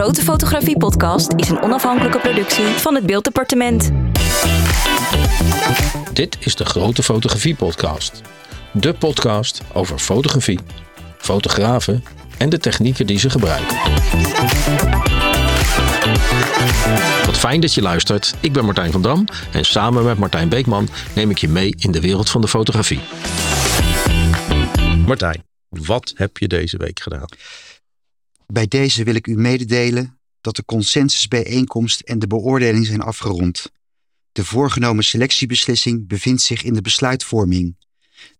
Grote Fotografie Podcast is een onafhankelijke productie van het Beelddepartement. Dit is de Grote Fotografie Podcast. De podcast over fotografie, fotografen en de technieken die ze gebruiken. Wat fijn dat je luistert. Ik ben Martijn van Dam en samen met Martijn Beekman neem ik je mee in de wereld van de fotografie. Martijn, wat heb je deze week gedaan? Bij deze wil ik u mededelen dat de consensusbijeenkomst en de beoordeling zijn afgerond. De voorgenomen selectiebeslissing bevindt zich in de besluitvorming.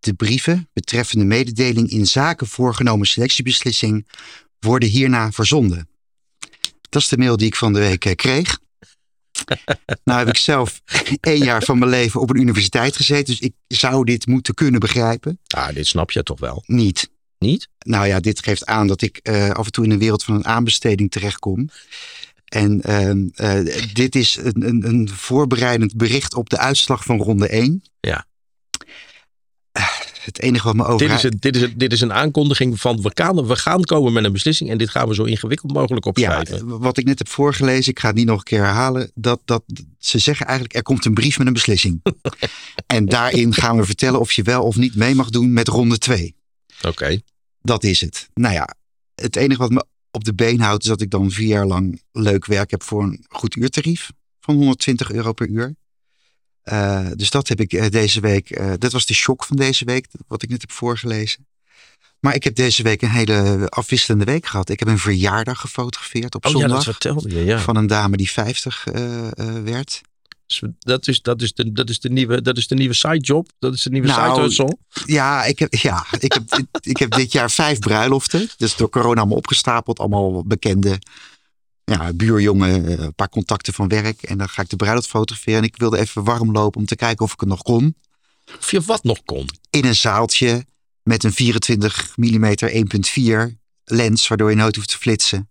De brieven betreffende mededeling in zaken voorgenomen selectiebeslissing worden hierna verzonden. Dat is de mail die ik van de week eh, kreeg. nou heb ik zelf één jaar van mijn leven op een universiteit gezeten, dus ik zou dit moeten kunnen begrijpen. Ah, dit snap je toch wel? Niet. Niet? Nou ja, dit geeft aan dat ik uh, af en toe in een wereld van een aanbesteding terechtkom. En uh, uh, dit is een, een, een, voorbereidend bericht op de uitslag van ronde 1. Ja. Het enige wat me over. Dit is, een, dit, is dit is een aankondiging van we gaan, we gaan komen met een beslissing en dit gaan we zo ingewikkeld mogelijk opschrijven. Ja, wat ik net heb voorgelezen, ik ga het niet nog een keer herhalen. Dat, dat, ze zeggen eigenlijk er komt een brief met een beslissing. en daarin gaan we vertellen of je wel of niet mee mag doen met ronde 2. Oké. Okay. Dat is het. Nou ja, het enige wat me op de been houdt is dat ik dan vier jaar lang leuk werk heb voor een goed uurtarief van 120 euro per uur. Uh, dus dat heb ik uh, deze week, uh, dat was de shock van deze week, wat ik net heb voorgelezen. Maar ik heb deze week een hele afwisselende week gehad. Ik heb een verjaardag gefotografeerd op oh, zondag. Ja, dat vertelde je, ja. Van een dame die 50 werd. Dat is, dat, is de, dat, is de nieuwe, dat is de nieuwe sidejob. Dat is de nieuwe nou, side hustle. Ja, ik heb, ja ik, heb, ik heb dit jaar vijf bruiloften. Dus door corona allemaal opgestapeld. Allemaal bekende ja, buurjongen, een paar contacten van werk. En dan ga ik de bruiloft fotograferen. En ik wilde even warm lopen om te kijken of ik het nog kon. Of je wat nog kon? In een zaaltje met een 24 mm 1.4 lens. Waardoor je nooit hoeft te flitsen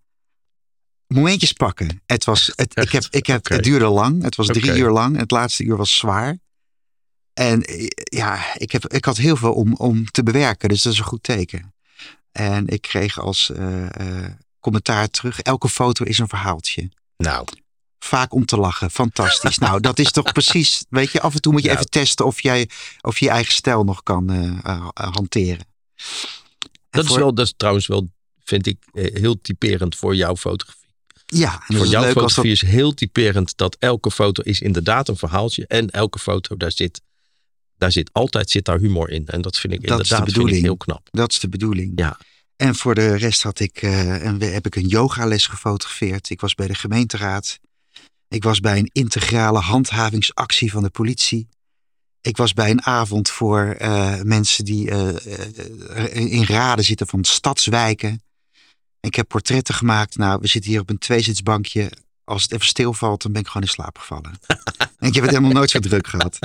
momentjes pakken. Het, was, het, ik heb, ik heb, okay. het duurde lang. Het was drie okay. uur lang. Het laatste uur was zwaar. En ja, ik, heb, ik had heel veel om, om te bewerken. Dus dat is een goed teken. En ik kreeg als uh, uh, commentaar terug. Elke foto is een verhaaltje. Nou. Vaak om te lachen. Fantastisch. nou, dat is toch precies. Weet je, af en toe moet je nou. even testen of jij of je, je eigen stijl nog kan uh, hanteren. Dat, voor... is wel, dat is trouwens wel, vind ik, heel typerend voor jouw fotografie. Ja, voor jouw fotografie dat... is heel typerend dat elke foto is inderdaad een verhaaltje. En elke foto, daar zit, daar zit altijd zit daar humor in. En dat vind ik dat inderdaad vind ik heel knap. Dat is de bedoeling. Ja. En voor de rest had ik, uh, en heb ik een yogales gefotografeerd. Ik was bij de gemeenteraad. Ik was bij een integrale handhavingsactie van de politie. Ik was bij een avond voor uh, mensen die uh, in raden zitten van stadswijken. Ik heb portretten gemaakt. Nou, we zitten hier op een tweezitsbankje. Als het even stilvalt, dan ben ik gewoon in slaap gevallen. en ik heb het helemaal nooit zo druk gehad.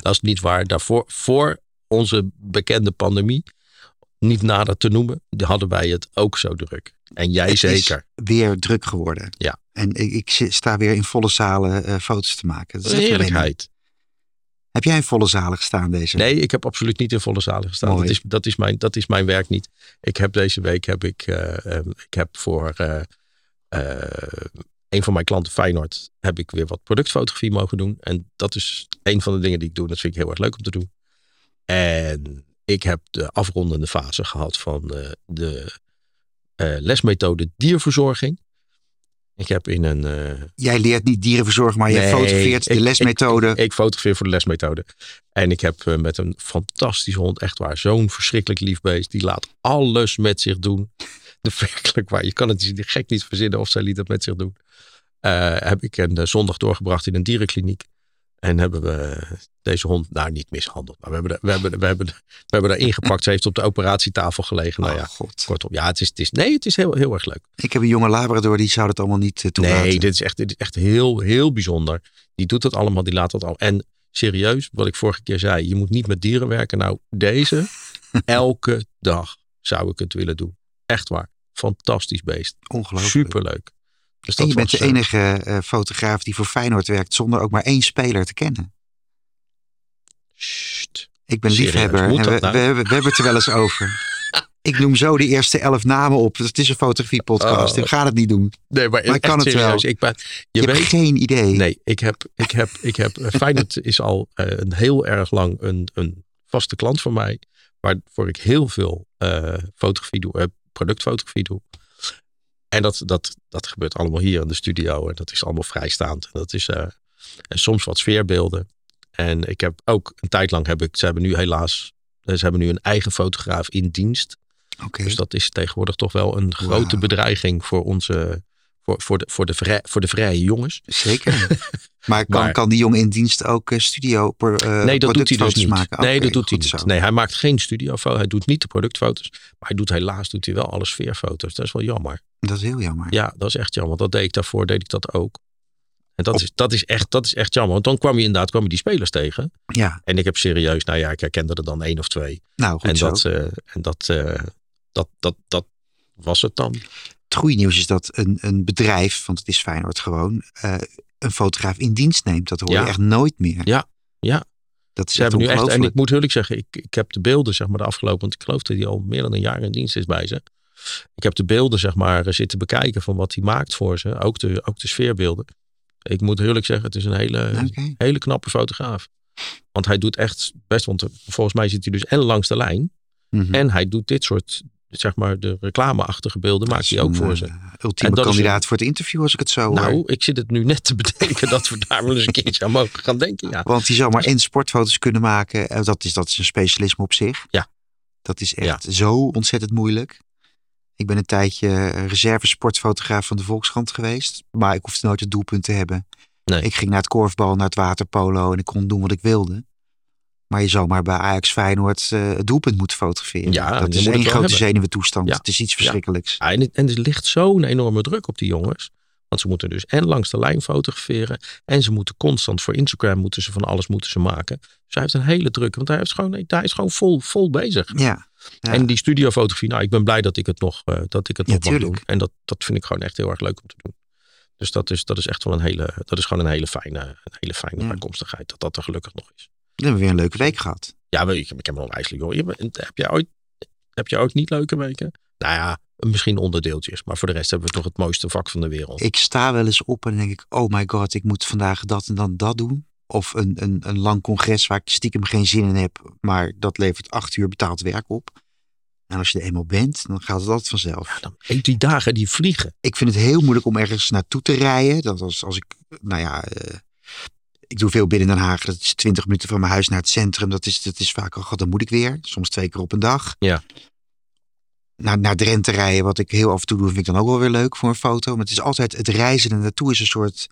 Dat is niet waar. Daarvoor, voor onze bekende pandemie, niet nader te noemen, hadden wij het ook zo druk. En jij het zeker. Is weer druk geworden. Ja. En ik, ik sta weer in volle zalen uh, foto's te maken. Dat is heerlijkheid. Heb jij in volle zalen gestaan deze Nee, ik heb absoluut niet in volle zalen gestaan. Dat is, dat, is mijn, dat is mijn werk niet. Ik heb deze week heb ik, uh, um, ik heb voor uh, uh, een van mijn klanten, Feyenoord, heb ik weer wat productfotografie mogen doen. En dat is een van de dingen die ik doe. Dat vind ik heel erg leuk om te doen. En ik heb de afrondende fase gehad van de lesmethode dierverzorging. Ik heb in een. Uh... Jij leert niet dierenverzorgen, maar nee, je fotografeert de lesmethode. Ik, ik, fotografeer voor de lesmethode. En ik heb uh, met een fantastische hond, echt waar, zo'n verschrikkelijk lief beest. Die laat alles met zich doen. De werkelijk waar. Je kan het gek niet verzinnen of zij liet het met zich doen. Uh, heb ik een zondag doorgebracht in een dierenkliniek. En hebben we deze hond daar niet mishandeld. Maar we hebben, we hebben, we hebben, we hebben daar ingepakt. Ze heeft op de operatietafel gelegen. Nou ja, oh, God. kortom. Ja, het is, het is, nee, het is heel, heel erg leuk. Ik heb een jonge Labrador, die zou het allemaal niet uh, toelaten. Nee, dit is echt, dit is echt heel, heel bijzonder. Die doet het allemaal, die laat het al. En serieus, wat ik vorige keer zei. Je moet niet met dieren werken. Nou, deze, elke dag zou ik het willen doen. Echt waar. Fantastisch beest. Ongelooflijk. Superleuk. Dus en je bent de enige uh, fotograaf die voor Feyenoord werkt zonder ook maar één speler te kennen. Sst. Ik ben liefhebber en we, nou? we, we, we, hebben het er wel eens over. Ik noem zo de eerste elf namen op. Het is een fotografie-podcast. Oh. Ik ga het niet doen. Nee, maar, Maar ik kan het wel. serieus. Ik ben, je, Je, weet, hebt geen idee. Nee, ik heb, ik heb, ik heb. eh, Feyenoord is al eh, een heel erg lang een, een vaste klant van mij. Waarvoor ik heel veel eh, fotografie doe, eh, productfotografie doe. En dat, dat, dat gebeurt allemaal hier in de studio. En dat is allemaal vrijstaand. En dat is eh, en soms wat sfeerbeelden. En ik heb ook een tijd lang heb ik. Ze hebben nu helaas. Ze hebben nu een eigen fotograaf in dienst. Oké. Dus dat is tegenwoordig toch wel een grote bedreiging voor onze. Voor, voor, de, voor, de vrij, voor de vrije jongens. Zeker. maar kan, Maar- kan die jongen in dienst ook eh, studio eh, Nee, dat doet hij dus niet. maken? Nee, dat doet hij niet. zo. Nee, hij maakt geen studiofoto's. Hij doet niet de productfoto's. Maar hij doet helaas doet hij wel alle sfeerfoto's. Dat is wel jammer. Dat is heel jammer. Ja, dat is echt jammer. Dat deed ik daarvoor, deed ik dat ook. En dat, is, dat, is, echt, dat is echt jammer. Want dan kwam je inderdaad kwam je die spelers tegen. Ja, En ik heb serieus, nou ja, ik herkende er dan één of twee. nou goed en zo. dat, eh, en dat, eh, dat, dat, dat was het dan. Het goede nieuws is dat een, een bedrijf, want het is Feyenoord gewoon, eh, een fotograaf in dienst neemt. Dat hoor Ja. je echt nooit meer. Ja, ja. Dat is Ze echt hebben nu echt, en ik moet eerlijk zeggen, ik, ik heb de beelden, zeg maar, de afgelopen, want ik geloof dat hij al meer dan een jaar in dienst is bij ze. Ik heb de beelden, zeg maar, eh, zitten bekijken van wat hij maakt voor ze. Ook de, ook de sfeerbeelden. Ik moet eerlijk zeggen, het is een hele, hele knappe fotograaf. Want hij doet echt best, want eh, volgens mij zit hij dus en langs de lijn. Mhm. En hij doet dit soort, zeg maar, de reclameachtige beelden Dat maakt hij ook een, voor eh, ze. Ultieme En dat is kandidaat voor het interview als ik het zo hoor. Nou, ik zit het nu net te bedenken dat we daar wel eens een keertje aan mogen gaan denken. Ja. Want die zou maar één sportfoto's kunnen maken. Dat is, dat is een specialisme op zich. Ja. Dat is echt zo ontzettend moeilijk. Ik ben een tijdje eh, reserve sportfotograaf van de Volkskrant geweest. Maar ik hoefde nooit het doelpunt te hebben. Nee. Ik ging naar het korfbal, naar het waterpolo en ik kon doen wat ik wilde. Maar je zou maar bij Ajax Feyenoord eh, het doelpunt moeten fotograferen. Ja, dat is één grote hebben. zenuwentoestand. Ja. Het is iets verschrikkelijks. Ja, en, het- en er ligt zo'n enorme druk op die jongens. Want ze moeten dus en langs de lijn fotograferen. En ze moeten constant voor Instagram moeten ze van alles moeten ze maken. Dus hij heeft een hele druk. Want hij is gewoon, hij is gewoon vol, vol bezig. Ja. Ja. En die studiofotografie, nou ik ben blij dat ik het nog, eh, dat ik het Ja, nog mag tuurlijk. doen. En dat, dat vind ik gewoon echt heel erg leuk om te doen. Dus dat is, dat is echt wel een hele, dat is gewoon een hele fijne, een hele fijne Ja. bijkomstigheid. Dat dat er gelukkig nog is. Dan hebben we weer een leuke week gehad. Ja, je, ik heb wel een ijselijk bent- Heb jij ooit, heb jij ooit niet leuke weken? Nou ja, misschien onderdeeltjes. Maar voor de rest hebben we toch het mooiste vak van de wereld. Ik sta wel eens op en denk ik, oh my god, ik moet vandaag dat en dan dat doen. Of een, een, een lang congres waar ik stiekem geen zin in heb, maar dat levert acht uur betaald werk op. En als je er eenmaal bent, dan gaat het altijd vanzelf. Dan, hey, die dagen die vliegen. Ik vind het heel moeilijk om ergens naartoe te rijden. Dat als, als ik, nou ja, eh, ik doe veel binnen Den Haag. Dat is 20 minuten van mijn huis naar het centrum. Dat is, dat is vaak al, god, dan moet ik weer. Soms twee keer op een dag. Ja. Naar, naar Drenthe rijden, wat ik heel af en toe doe, vind ik dan ook wel weer leuk voor een foto. Maar het is altijd, het reizen er naartoe is een soort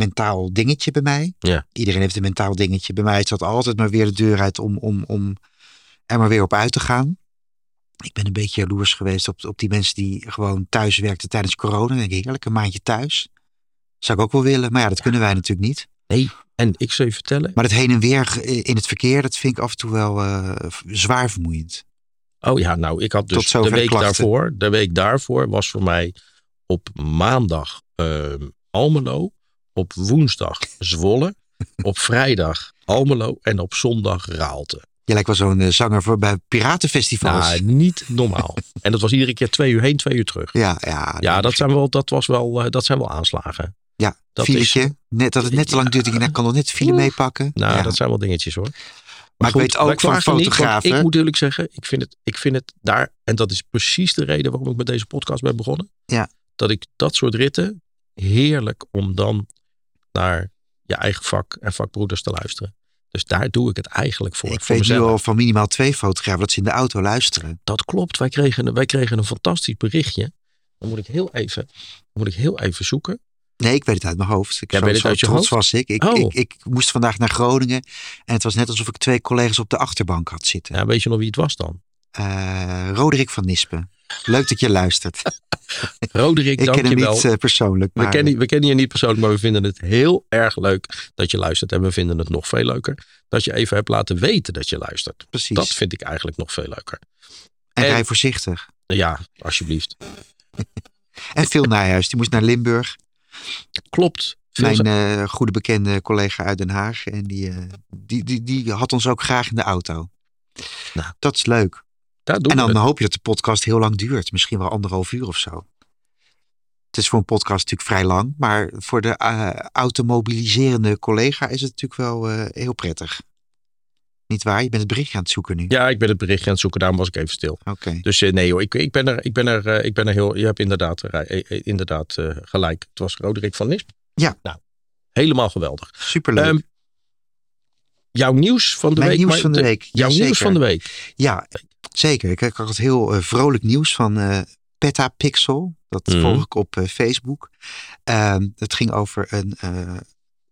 mentaal dingetje bij mij. Ja. Iedereen heeft een mentaal dingetje. Bij mij is dat altijd maar weer de deur uit om, om, om er maar weer op uit te gaan. Ik ben een beetje jaloers geweest op, op die mensen die gewoon thuis werkten tijdens corona. Denk ik, heerlijk, een maandje thuis. Zou ik ook wel willen, maar ja, dat kunnen wij natuurlijk niet. En ik zal je vertellen. Maar het heen en weer in het verkeer, dat vind ik af en toe wel eh, zwaar vermoeiend. Oh ja, nou, ik had dus de week klachten. daarvoor. De week daarvoor was voor mij op maandag ehm, Almelo. Op woensdag Zwolle. op vrijdag Almelo. En op zondag Raalte. Je lijkt wel zo'n eh, zanger voor, bij piratenfestivals. Nou, niet normaal. en dat was iedere keer twee uur heen, twee uur terug. ja, ja, Ja, dat zijn wel, dat was wel, eh, dat zijn wel aanslagen. ja dat filetje. net, dat het net te lang duurt. Ik kan nog net file meepakken. Nou, ja. dat zijn wel dingetjes hoor. Maar ik weet ook van niet, fotografen- ik moet eerlijk zeggen, ik vind, het, ik vind het daar, en dat is precies de reden waarom ik met deze podcast ben begonnen. Ja. Dat ik dat soort ritten heerlijk om dan naar je eigen vak en vakbroeders te luisteren. Dus daar doe ik het eigenlijk voor. ik voor weet nu al van minimaal twee fotografen dat ze in de auto luisteren. Dat klopt. Wij kregen, wij kregen een fantastisch berichtje. Dan moet ik heel even, moet ik heel even zoeken. Nee, ik weet het uit mijn hoofd. Ik zo, weet het uit je trots hoofd? was ik. Ik, Oh. ik. ik moest vandaag naar Groningen. En het was net alsof ik twee collega's op de achterbank had zitten. Ja, weet je nog wie het was dan? Eh, Roderick van Nispen. Leuk dat je luistert. Roderick, ik ken hem dankjewel. niet eh, persoonlijk. We kennen, we kennen je niet persoonlijk, maar we vinden het heel erg leuk dat je luistert. En we vinden het nog veel leuker dat je even hebt laten weten dat je luistert. precies. Dat vind ik eigenlijk nog veel leuker. en en- rij voorzichtig. Ja, alsjeblieft. En Phil Nijhuis, die moest naar Limburg. Klopt. Veel Mijn eh, goede bekende collega uit Den Haag. En die, die, die, die had ons ook graag in de auto. Nou. Dat is leuk. Ja, En dan hoop je dat de podcast heel lang duurt. Misschien wel anderhalf uur of zo. Het is voor een podcast natuurlijk vrij lang. Maar voor de eh, automobiliserende collega is het natuurlijk wel eh, heel prettig. Niet waar? Je bent het berichtje aan het zoeken nu. Ja, ik ben het berichtje aan het zoeken. Daarom was ik even stil. Oké. Dus eh, nee hoor, ik, ik ben er, ik ben er, ik ben er heel. Je hebt inderdaad, inderdaad gelijk. Het was Roderick van Nisp. Ja. Nou, helemaal geweldig. Superleuk. Ehm, jouw nieuws van de Mijn week. nieuws maar van de week. Jouw Jazeker. nieuws van de week. Ja, zeker. Ik, ik had heel eh, vrolijk nieuws van eh Petapixel. Dat Mhm. volg ik op eh, Facebook. Ehm, het ging over een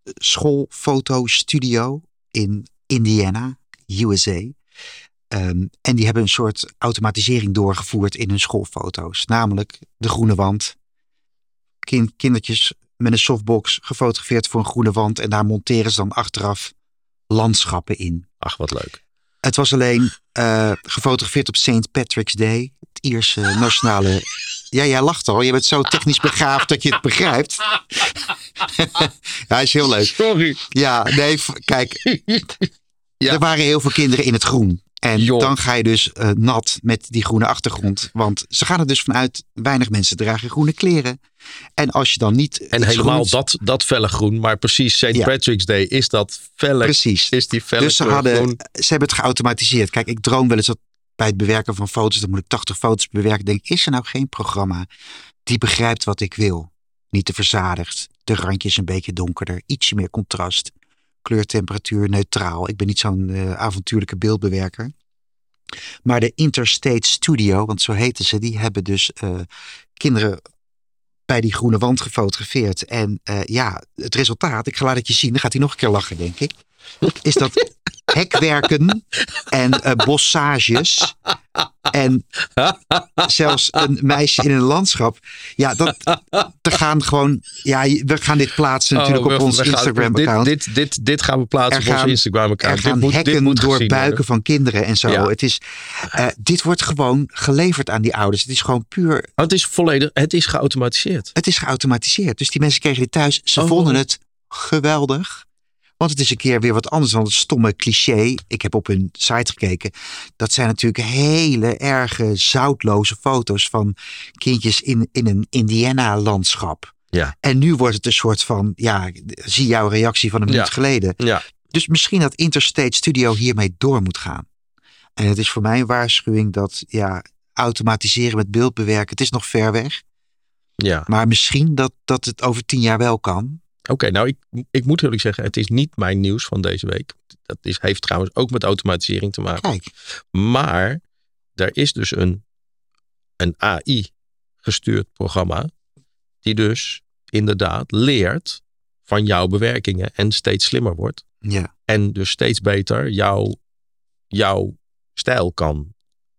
schoolfotostudio in Indiana, USA. Ehm, en die hebben een soort automatisering doorgevoerd in hun schoolfoto's. Namelijk de groene wand. Kin- kindertjes met een softbox gefotografeerd voor een groene wand. En daar monteren ze dan achteraf landschappen in. Ach, wat leuk. Het was alleen eh, gefotografeerd op St. Patrick's Day. Het Ierse nationale... Ja, jij lacht al. Je bent zo technisch begaafd dat je het begrijpt. ja, is heel leuk. Sorry. Ja, nee, kijk. Ja. Er waren heel veel kinderen in het groen. En dan ga je dus eh, nat met die groene achtergrond. Want ze gaan er dus vanuit, weinig mensen dragen groene kleren. En als je dan niet... En helemaal groens- dat, dat felle groen. Maar precies St. Ja. Patrick's Day is dat felle. Precies. Is die felle Dus ze, hadden, groen. ze hebben het geautomatiseerd. Kijk, ik droom wel eens dat bij het bewerken van foto's, dan moet ik 80 foto's bewerken. Denk, is er nou geen programma die begrijpt wat ik wil? Niet te verzadigd, de randjes een beetje donkerder, ietsje meer contrast, kleurtemperatuur neutraal. Ik ben niet zo'n eh, avontuurlijke beeldbewerker. Maar de Interstate Studio, want zo heten ze, die hebben dus eh, kinderen bij die groene wand gefotografeerd. En eh, ja, het resultaat, ik ga laten het je zien, dan gaat hij nog een keer lachen, denk ik. Is dat hekwerken en eh, bossages en zelfs een meisje in een landschap. Ja, dat, te gaan gewoon. Ja, we gaan dit plaatsen natuurlijk Oh, op we- ons Instagram-account. Dit, dit, dit, dit gaan we plaatsen op ons Instagram-account. Er Dit gaan dit hekken moet door buiken worden. van kinderen en zo. Ja. Het is, eh, dit wordt gewoon geleverd aan die ouders. Het is gewoon puur. Oh, het is volledig, het is geautomatiseerd. Het is geautomatiseerd. Dus die mensen kregen dit thuis. Ze Oh. vonden het geweldig. Want het is een keer weer wat anders dan het stomme cliché. Ik heb op hun site gekeken. Dat zijn natuurlijk hele erge zoutloze foto's van kindjes in, in een Indiana-landschap. Ja. En nu wordt het een soort van, ja, zie jouw reactie van een minuut Ja. geleden. Ja. Dus misschien dat Interstate Studio hiermee door moet gaan. En het is voor mij een waarschuwing dat, ja, automatiseren met beeldbewerken, het is nog ver weg. Ja. Maar misschien dat, dat het over tien jaar wel kan. Oké, nou, ik, ik moet eerlijk zeggen, het is niet mijn nieuws van deze week. Dat is, heeft trouwens ook met automatisering te maken. Kijk, Maar er is dus een, een AI-gestuurd programma, die dus inderdaad leert van jouw bewerkingen en steeds slimmer wordt. ja. En dus steeds beter jouw, jouw stijl kan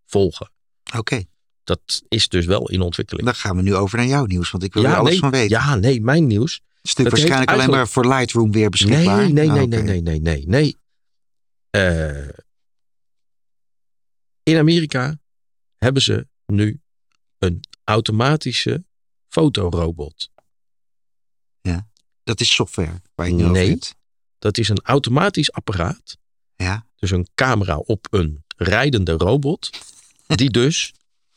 volgen. Oké. Dat is dus wel in ontwikkeling. Dan gaan we nu over naar jouw nieuws, want ik wil er alles nee, van weten. ja, nee, mijn nieuws. Is natuurlijk waarschijnlijk alleen maar voor Lightroom weer beschikbaar. Nee, nee, Ah, nee, nee, nee, nee, nee, nee. Eh, in Amerika hebben ze nu een automatische fotorobot. Dat is software waar je nu Nee. Dat is een automatisch apparaat. Ja. Dus een camera op een rijdende robot. Die dus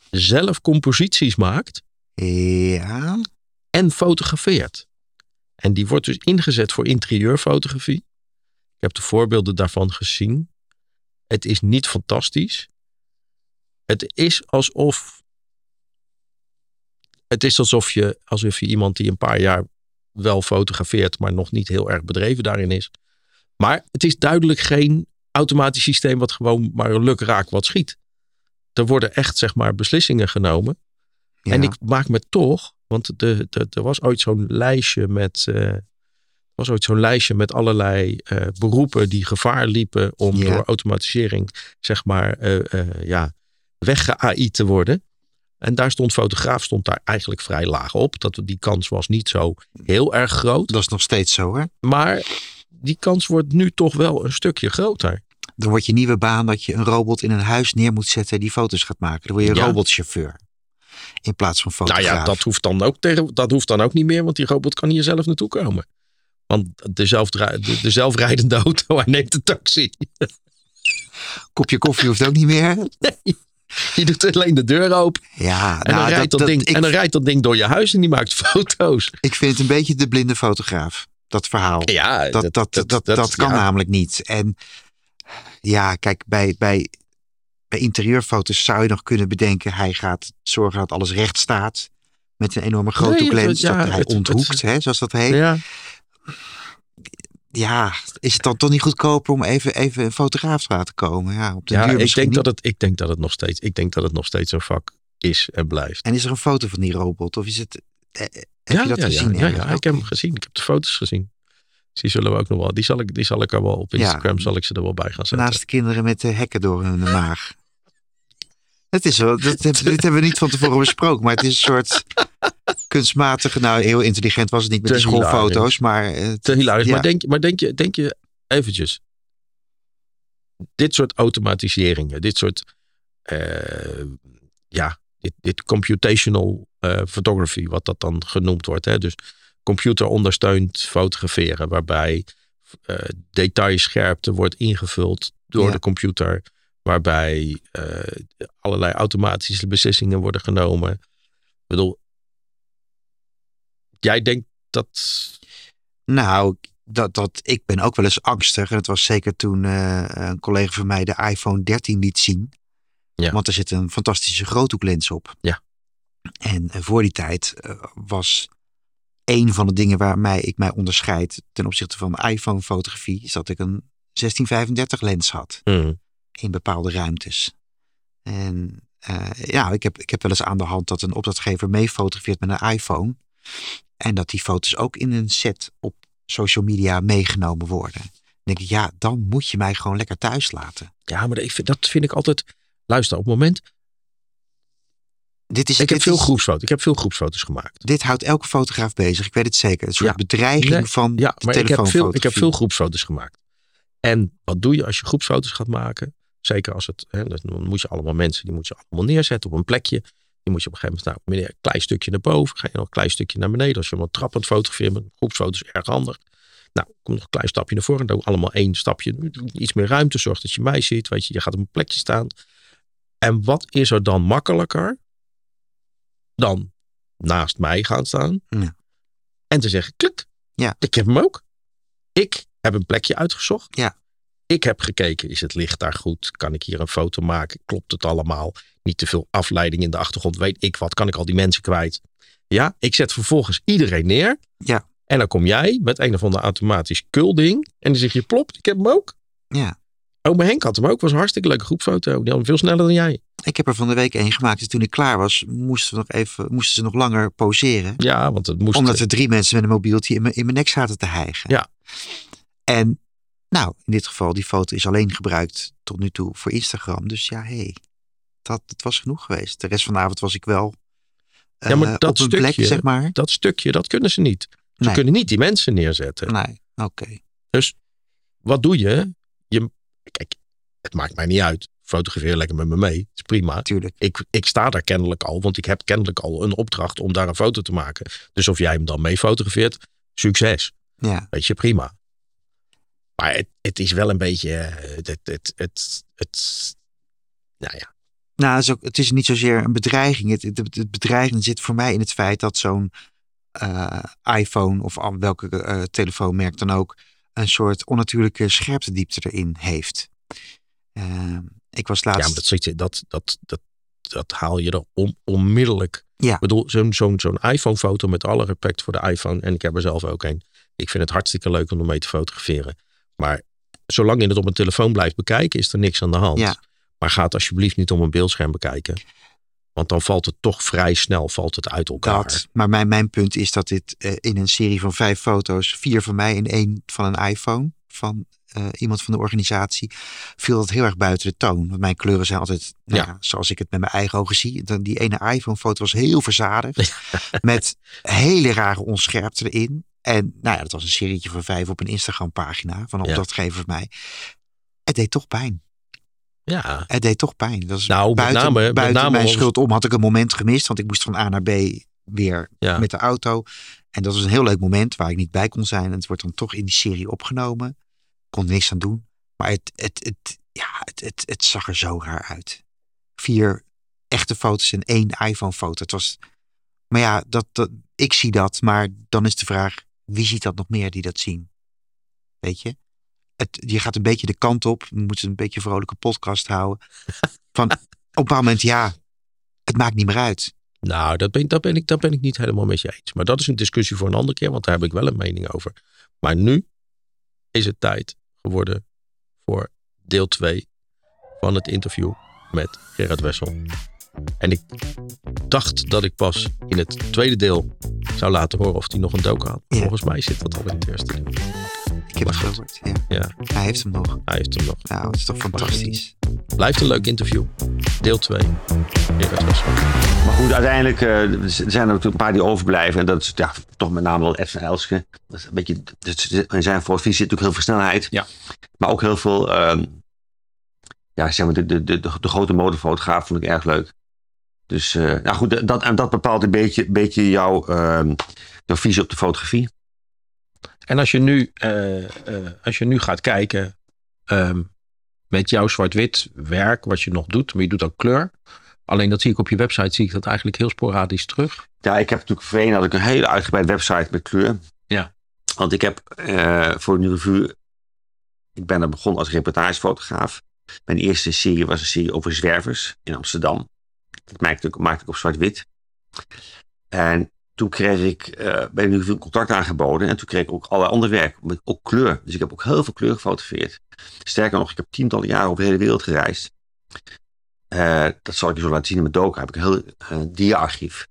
zelf composities maakt Ja. en fotografeert. En die wordt dus ingezet voor interieurfotografie. Ik heb de voorbeelden daarvan gezien. Het is niet fantastisch. Het is alsof. Het is alsof je, alsof je iemand die een paar jaar wel fotografeert, maar nog niet heel erg bedreven daarin is. Maar het is duidelijk geen automatisch systeem wat gewoon maar luk raak wat schiet. Er worden echt, zeg maar, beslissingen genomen. Ja. En ik maak me toch, want de, de, er was ooit zo'n lijstje met. eh, was ooit zo'n lijstje met allerlei eh, beroepen die gevaar liepen om Ja. door automatisering, zeg maar, eh, ja, wegge-AI te worden. En daar stond fotograaf stond daar eigenlijk vrij laag op. Dat die kans was niet zo heel erg groot. Dat is nog steeds zo, hè? Maar die kans wordt nu toch wel een stukje groter. Dan wordt je nieuwe baan dat je een robot in een huis neer moet zetten die foto's gaat maken. Dan word je Ja. robotchauffeur. In plaats van fotograaf. Nou ja, dat hoeft, dan ook tegen, dat hoeft dan ook niet meer, want die robot kan hier zelf naartoe komen. Want de, zelfdra- de, de zelfrijdende auto, hij neemt de taxi. Kopje koffie hoeft ook niet meer. Nee. Je doet alleen de deur open. Ja, En, dan, nou, rijdt dat, ding, ik, en dan rijdt dat ding door je huis en die maakt foto's. ik vind het een beetje de blinde fotograaf. Dat verhaal. Ja, dat, dat, dat, dat, kan ja. namelijk niet. En ja, kijk, bij, bij, bij interieurfoto's zou je nog kunnen bedenken... hij gaat zorgen dat alles recht staat. Met een enorme grote Nee, lens. ja, dat hij het- het- onthoekt, hè, zoals dat heet. Ja, Ja, is het dan toch niet goedkoper om even, even een fotograaf te laten komen? Ja, op de ja duur ik, denk niet. dat het, ik, denk dat het nog steeds, ik denk dat het nog steeds een vak is en blijft. En is er een foto van die robot? Of is het... eh, eh, Heb ja, je dat ja, gezien? Ja, ja, ik heb hem gezien. Ik heb de foto's gezien. Dus die zullen we ook nog wel. Die zal ik, die zal ik er wel op Ja. Instagram zal ik ze er wel bij gaan zetten. Naast de kinderen met de hekken door hun maag. Het is wel, dat, dit hebben we niet van tevoren besproken, maar het is een soort kunstmatige, nou heel intelligent was het niet met die schoolfoto's, maar het- Te hilarisch. ja. Maar, denk, maar denk, je, denk je eventjes. Dit soort automatiseringen. Dit soort. eh, ja, dit, dit computational eh, photography. Wat dat dan genoemd wordt. Hè? Dus computer ondersteund fotograferen. Waarbij eh detailscherpte wordt ingevuld door Ja. de computer. Waarbij eh, allerlei automatische beslissingen worden genomen. Ik bedoel. Jij denkt dat Nou, dat, dat, ik ben ook wel eens angstig. En het was zeker toen eh, een collega van mij de iPhone 13 liet zien. Ja. Want er zit een fantastische groothoeklens op. Ja. En eh, voor die tijd was een van de dingen waarmee ik mij onderscheid ten opzichte van iPhone-fotografie, is dat ik een 1635 lens had Hmm. In bepaalde ruimtes. En eh, ja, ik heb, ik heb wel eens aan de hand dat een opdrachtgever mee fotografeert met een iPhone. En dat die foto's ook in een set op social media meegenomen worden. Dan denk ik, ja, dan moet je mij gewoon lekker thuis laten. Ja, maar ik vind, dat vind ik altijd. Luister, op het moment. Dit, is, Ik heb veel is- groepsfoto's. Ik heb veel groepsfoto's gemaakt. dit houdt elke fotograaf bezig, ik weet het zeker. Een soort Ja. bedreiging Nee, van Ja, de maar ik heb, veel, ik heb veel groepsfoto's gemaakt. En wat doe je als je groepsfoto's gaat maken? Zeker als het. Hè, dan moet je allemaal mensen, die moet je allemaal neerzetten op een plekje. Die moet je op een gegeven moment, nou, een klein stukje naar boven. Ga je nog een klein stukje naar beneden. Als je hem trappend fotografeert met groepsfoto's, erg handig. Nou, kom nog een klein stapje naar voren. Doe allemaal één stapje. Iets meer ruimte. Zorg dat je mij ziet. Weet je, je gaat op een plekje staan. En wat is er dan makkelijker dan naast mij gaan staan? Ja. En te zeggen, klik. Ja. Ik heb hem ook. Ik heb een plekje uitgezocht. Ja. Ik heb gekeken, is het licht daar goed? Kan ik hier een foto maken? Klopt het allemaal? Niet te veel afleiding in de achtergrond. Weet ik wat? Kan ik al die mensen kwijt? Ja, ik zet vervolgens iedereen neer. Ja. En dan kom jij met een of ander automatisch kulding. En dan zeg je, plop, ik heb hem ook. Ja. Oma Henk had hem ook. Was een hartstikke leuke groepfoto. Die had hem veel sneller dan jij. Ik heb er van de week één gemaakt. Dus toen ik klaar was, moesten, we nog even, moesten ze nog langer poseren. Ja, want het moest... Omdat er drie mensen met een mobieltje in mijn, in mijn nek zaten te hijgen. Ja. En nou, in dit geval, die foto is alleen gebruikt tot nu toe voor Instagram. Dus ja, hé, hey, dat, dat was genoeg geweest. De rest van de avond was ik wel Ja, maar eh, dat op een stukje- plek, zeg maar. Dat stukje, dat kunnen ze niet. Ze Nee. kunnen niet die mensen neerzetten. Nee, oké. Dus wat doe je? je? Kijk, het maakt mij niet uit. Fotografeer lekker met me mee. Dat is prima. Tuurlijk. Ik, ik sta daar kennelijk al, want ik heb kennelijk al een opdracht om daar een foto te maken. Dus of jij hem dan mee fotografeert, succes. Ja. Weet je, prima. Maar het, het is wel een beetje. eh, Het, het, het, het, nou ja. Nou, het is, ook, het is niet zozeer een bedreiging. Het, het, het bedreiging zit voor mij in het feit dat zo'n eh, iPhone of welke eh, telefoonmerk dan ook een soort onnatuurlijke scherptediepte erin heeft. Eh, ik was laatst. Ja, maar dat, dat, dat, dat, dat haal je er on, onmiddellijk. Ja. Ik bedoel, zo'n zo'n zo'n iPhone-foto met alle respect voor de iPhone. En ik heb er zelf ook een. Ik vind het hartstikke leuk om ermee te fotograferen. Maar zolang je het op een telefoon blijft bekijken, is er niks aan de hand. Ja. Maar ga het alsjeblieft niet om een beeldscherm bekijken. Want dan valt het toch vrij snel valt het uit elkaar. Dat, maar mijn, mijn punt is dat dit eh, in een serie van vijf foto's, vier van mij en één van een iPhone van eh, iemand van de organisatie, viel dat heel erg buiten de toon. Want mijn kleuren zijn altijd, nou Ja. ja, zoals ik het met mijn eigen ogen zie. Dan die ene iPhone-foto was heel verzadigd, met hele rare onscherpte erin. En nou ja, dat was een serietje van vijf op een Instagram-pagina van een Ja. opdrachtgever van mij. Het deed toch pijn. Ja, Het deed toch pijn. Dat is Nou, met buiten, met name mijn ons- schuld om had ik een moment gemist. Want ik moest van A naar B weer ja. met de auto. En dat was een heel leuk moment waar ik niet bij kon zijn. En het wordt dan toch in die serie opgenomen. Ik kon er niks aan doen. Maar het, het, het, ja, het, het, het zag er zo raar uit. vier echte foto's en één iPhone-foto. Het was, maar ja, dat, dat, ik zie dat, maar dan is de vraag, wie ziet dat nog meer die dat zien? Weet je? Het, je gaat een beetje de kant op, we moeten een beetje een vrolijke podcast houden. Van, op een bepaald moment, ja, het maakt niet meer uit. Nou, dat ben, ben ik, dat ben ik niet helemaal met je eens. Maar dat is een discussie voor een andere keer, want daar heb ik wel een mening over. Maar nu is het tijd geworden voor deel 2 van het interview met Gerard Wessel. En ik dacht dat ik pas in het tweede deel zou laten horen of hij nog een doken had. Volgens mij zit dat al in het eerste deel. Ik heb het gehoord, ja. ja. Hij heeft hem nog. Hij heeft hem nog. Nou, dat is toch fantastisch. Blijft een leuk interview. Deel 2. Gerard Wessel. Maar goed, uiteindelijk uh, er zijn er een paar die overblijven. En dat is ja, toch met name wel Edson Elske. Dat is een beetje, in zijn voorvisie zit natuurlijk heel veel snelheid. Ja. Maar ook heel veel, uh, ja, zeg maar, de, de, de, de grote modefotograaf vond ik erg leuk. Dus uh, nou goed, dat, en dat bepaalt een beetje, beetje jouw, ehm, jouw visie op de fotografie. En als je nu, uh, als je nu gaat kijken um, met jouw zwart-wit werk, wat je nog doet, maar je doet ook kleur. Alleen dat zie ik op je website, zie ik dat eigenlijk heel sporadisch terug. Ja, ik heb natuurlijk voorheen had ik een hele uitgebreide website met kleur. Ja. Want ik heb voor een revue, ik ben er begonnen als reportagefotograaf. Mijn eerste serie was een serie over zwervers in Amsterdam. Dat maakte ik, maakte ik op zwart-wit. En toen kreeg ik uh, bij nu veel contact aangeboden. En toen kreeg ik ook allerlei ander werk. Met ook kleur. Dus ik heb ook heel veel kleur gefotografeerd. Sterker nog, ik heb tientallen jaren over de hele wereld gereisd. Uh, dat zal ik je zo laten zien in mijn doka. Heb ik een heel uh, dia-archief.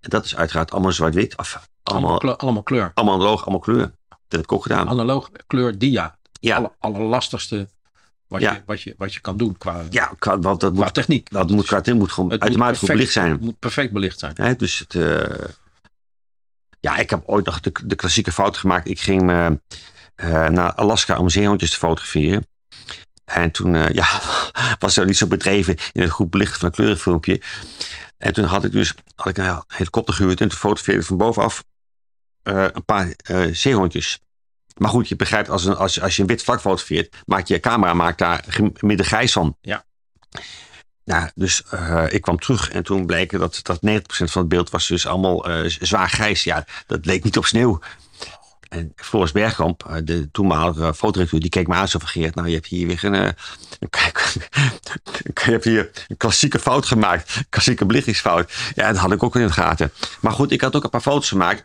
En dat is uiteraard allemaal zwart-wit. Allemaal, allemaal, kleur, allemaal kleur. Allemaal analoog, allemaal kleur. Dat heb ik ook gedaan. Analoog, kleur, dia. Ja. Alle, allerlastigste wat, Ja. je, wat, je, wat je kan doen qua, Ja, qua- want dat qua moet, techniek. dat moet, qua, moet gewoon Het moet automatisch goed perfect- belicht zijn. Het moet perfect belicht zijn. Hè, dus het, eh, ja, ik heb ooit nog de, de klassieke fout gemaakt. Ik ging eh, eh, naar Alaska om zeehondjes te fotograferen. En toen ja, was er niet zo bedreven in het goed belichten van een kleurenfilmpje. En toen had ik dus had ik een helikopter gehuurd en toen fotografeerde ik van bovenaf een paar eh, zeehondjes. Maar goed, je begrijpt, als, een, als, als je een wit vlak fotografeert, maakt je camera maakt daar midden grijs van. Ja. Nou, dus eh, ik kwam terug en toen bleek dat, dat 90% van het beeld was dus allemaal eh, zwaar grijs. Ja, dat leek niet op sneeuw. En Floris Bergkamp, eh, de toenmalige fotodirecteur, die keek me aan zo van Geert, nou je hebt hier weer een, een, je hebt hier een klassieke fout gemaakt. Klassieke belichtingsfout. Ja, dat had ik ook in de gaten. Maar goed, ik had ook een paar foto's gemaakt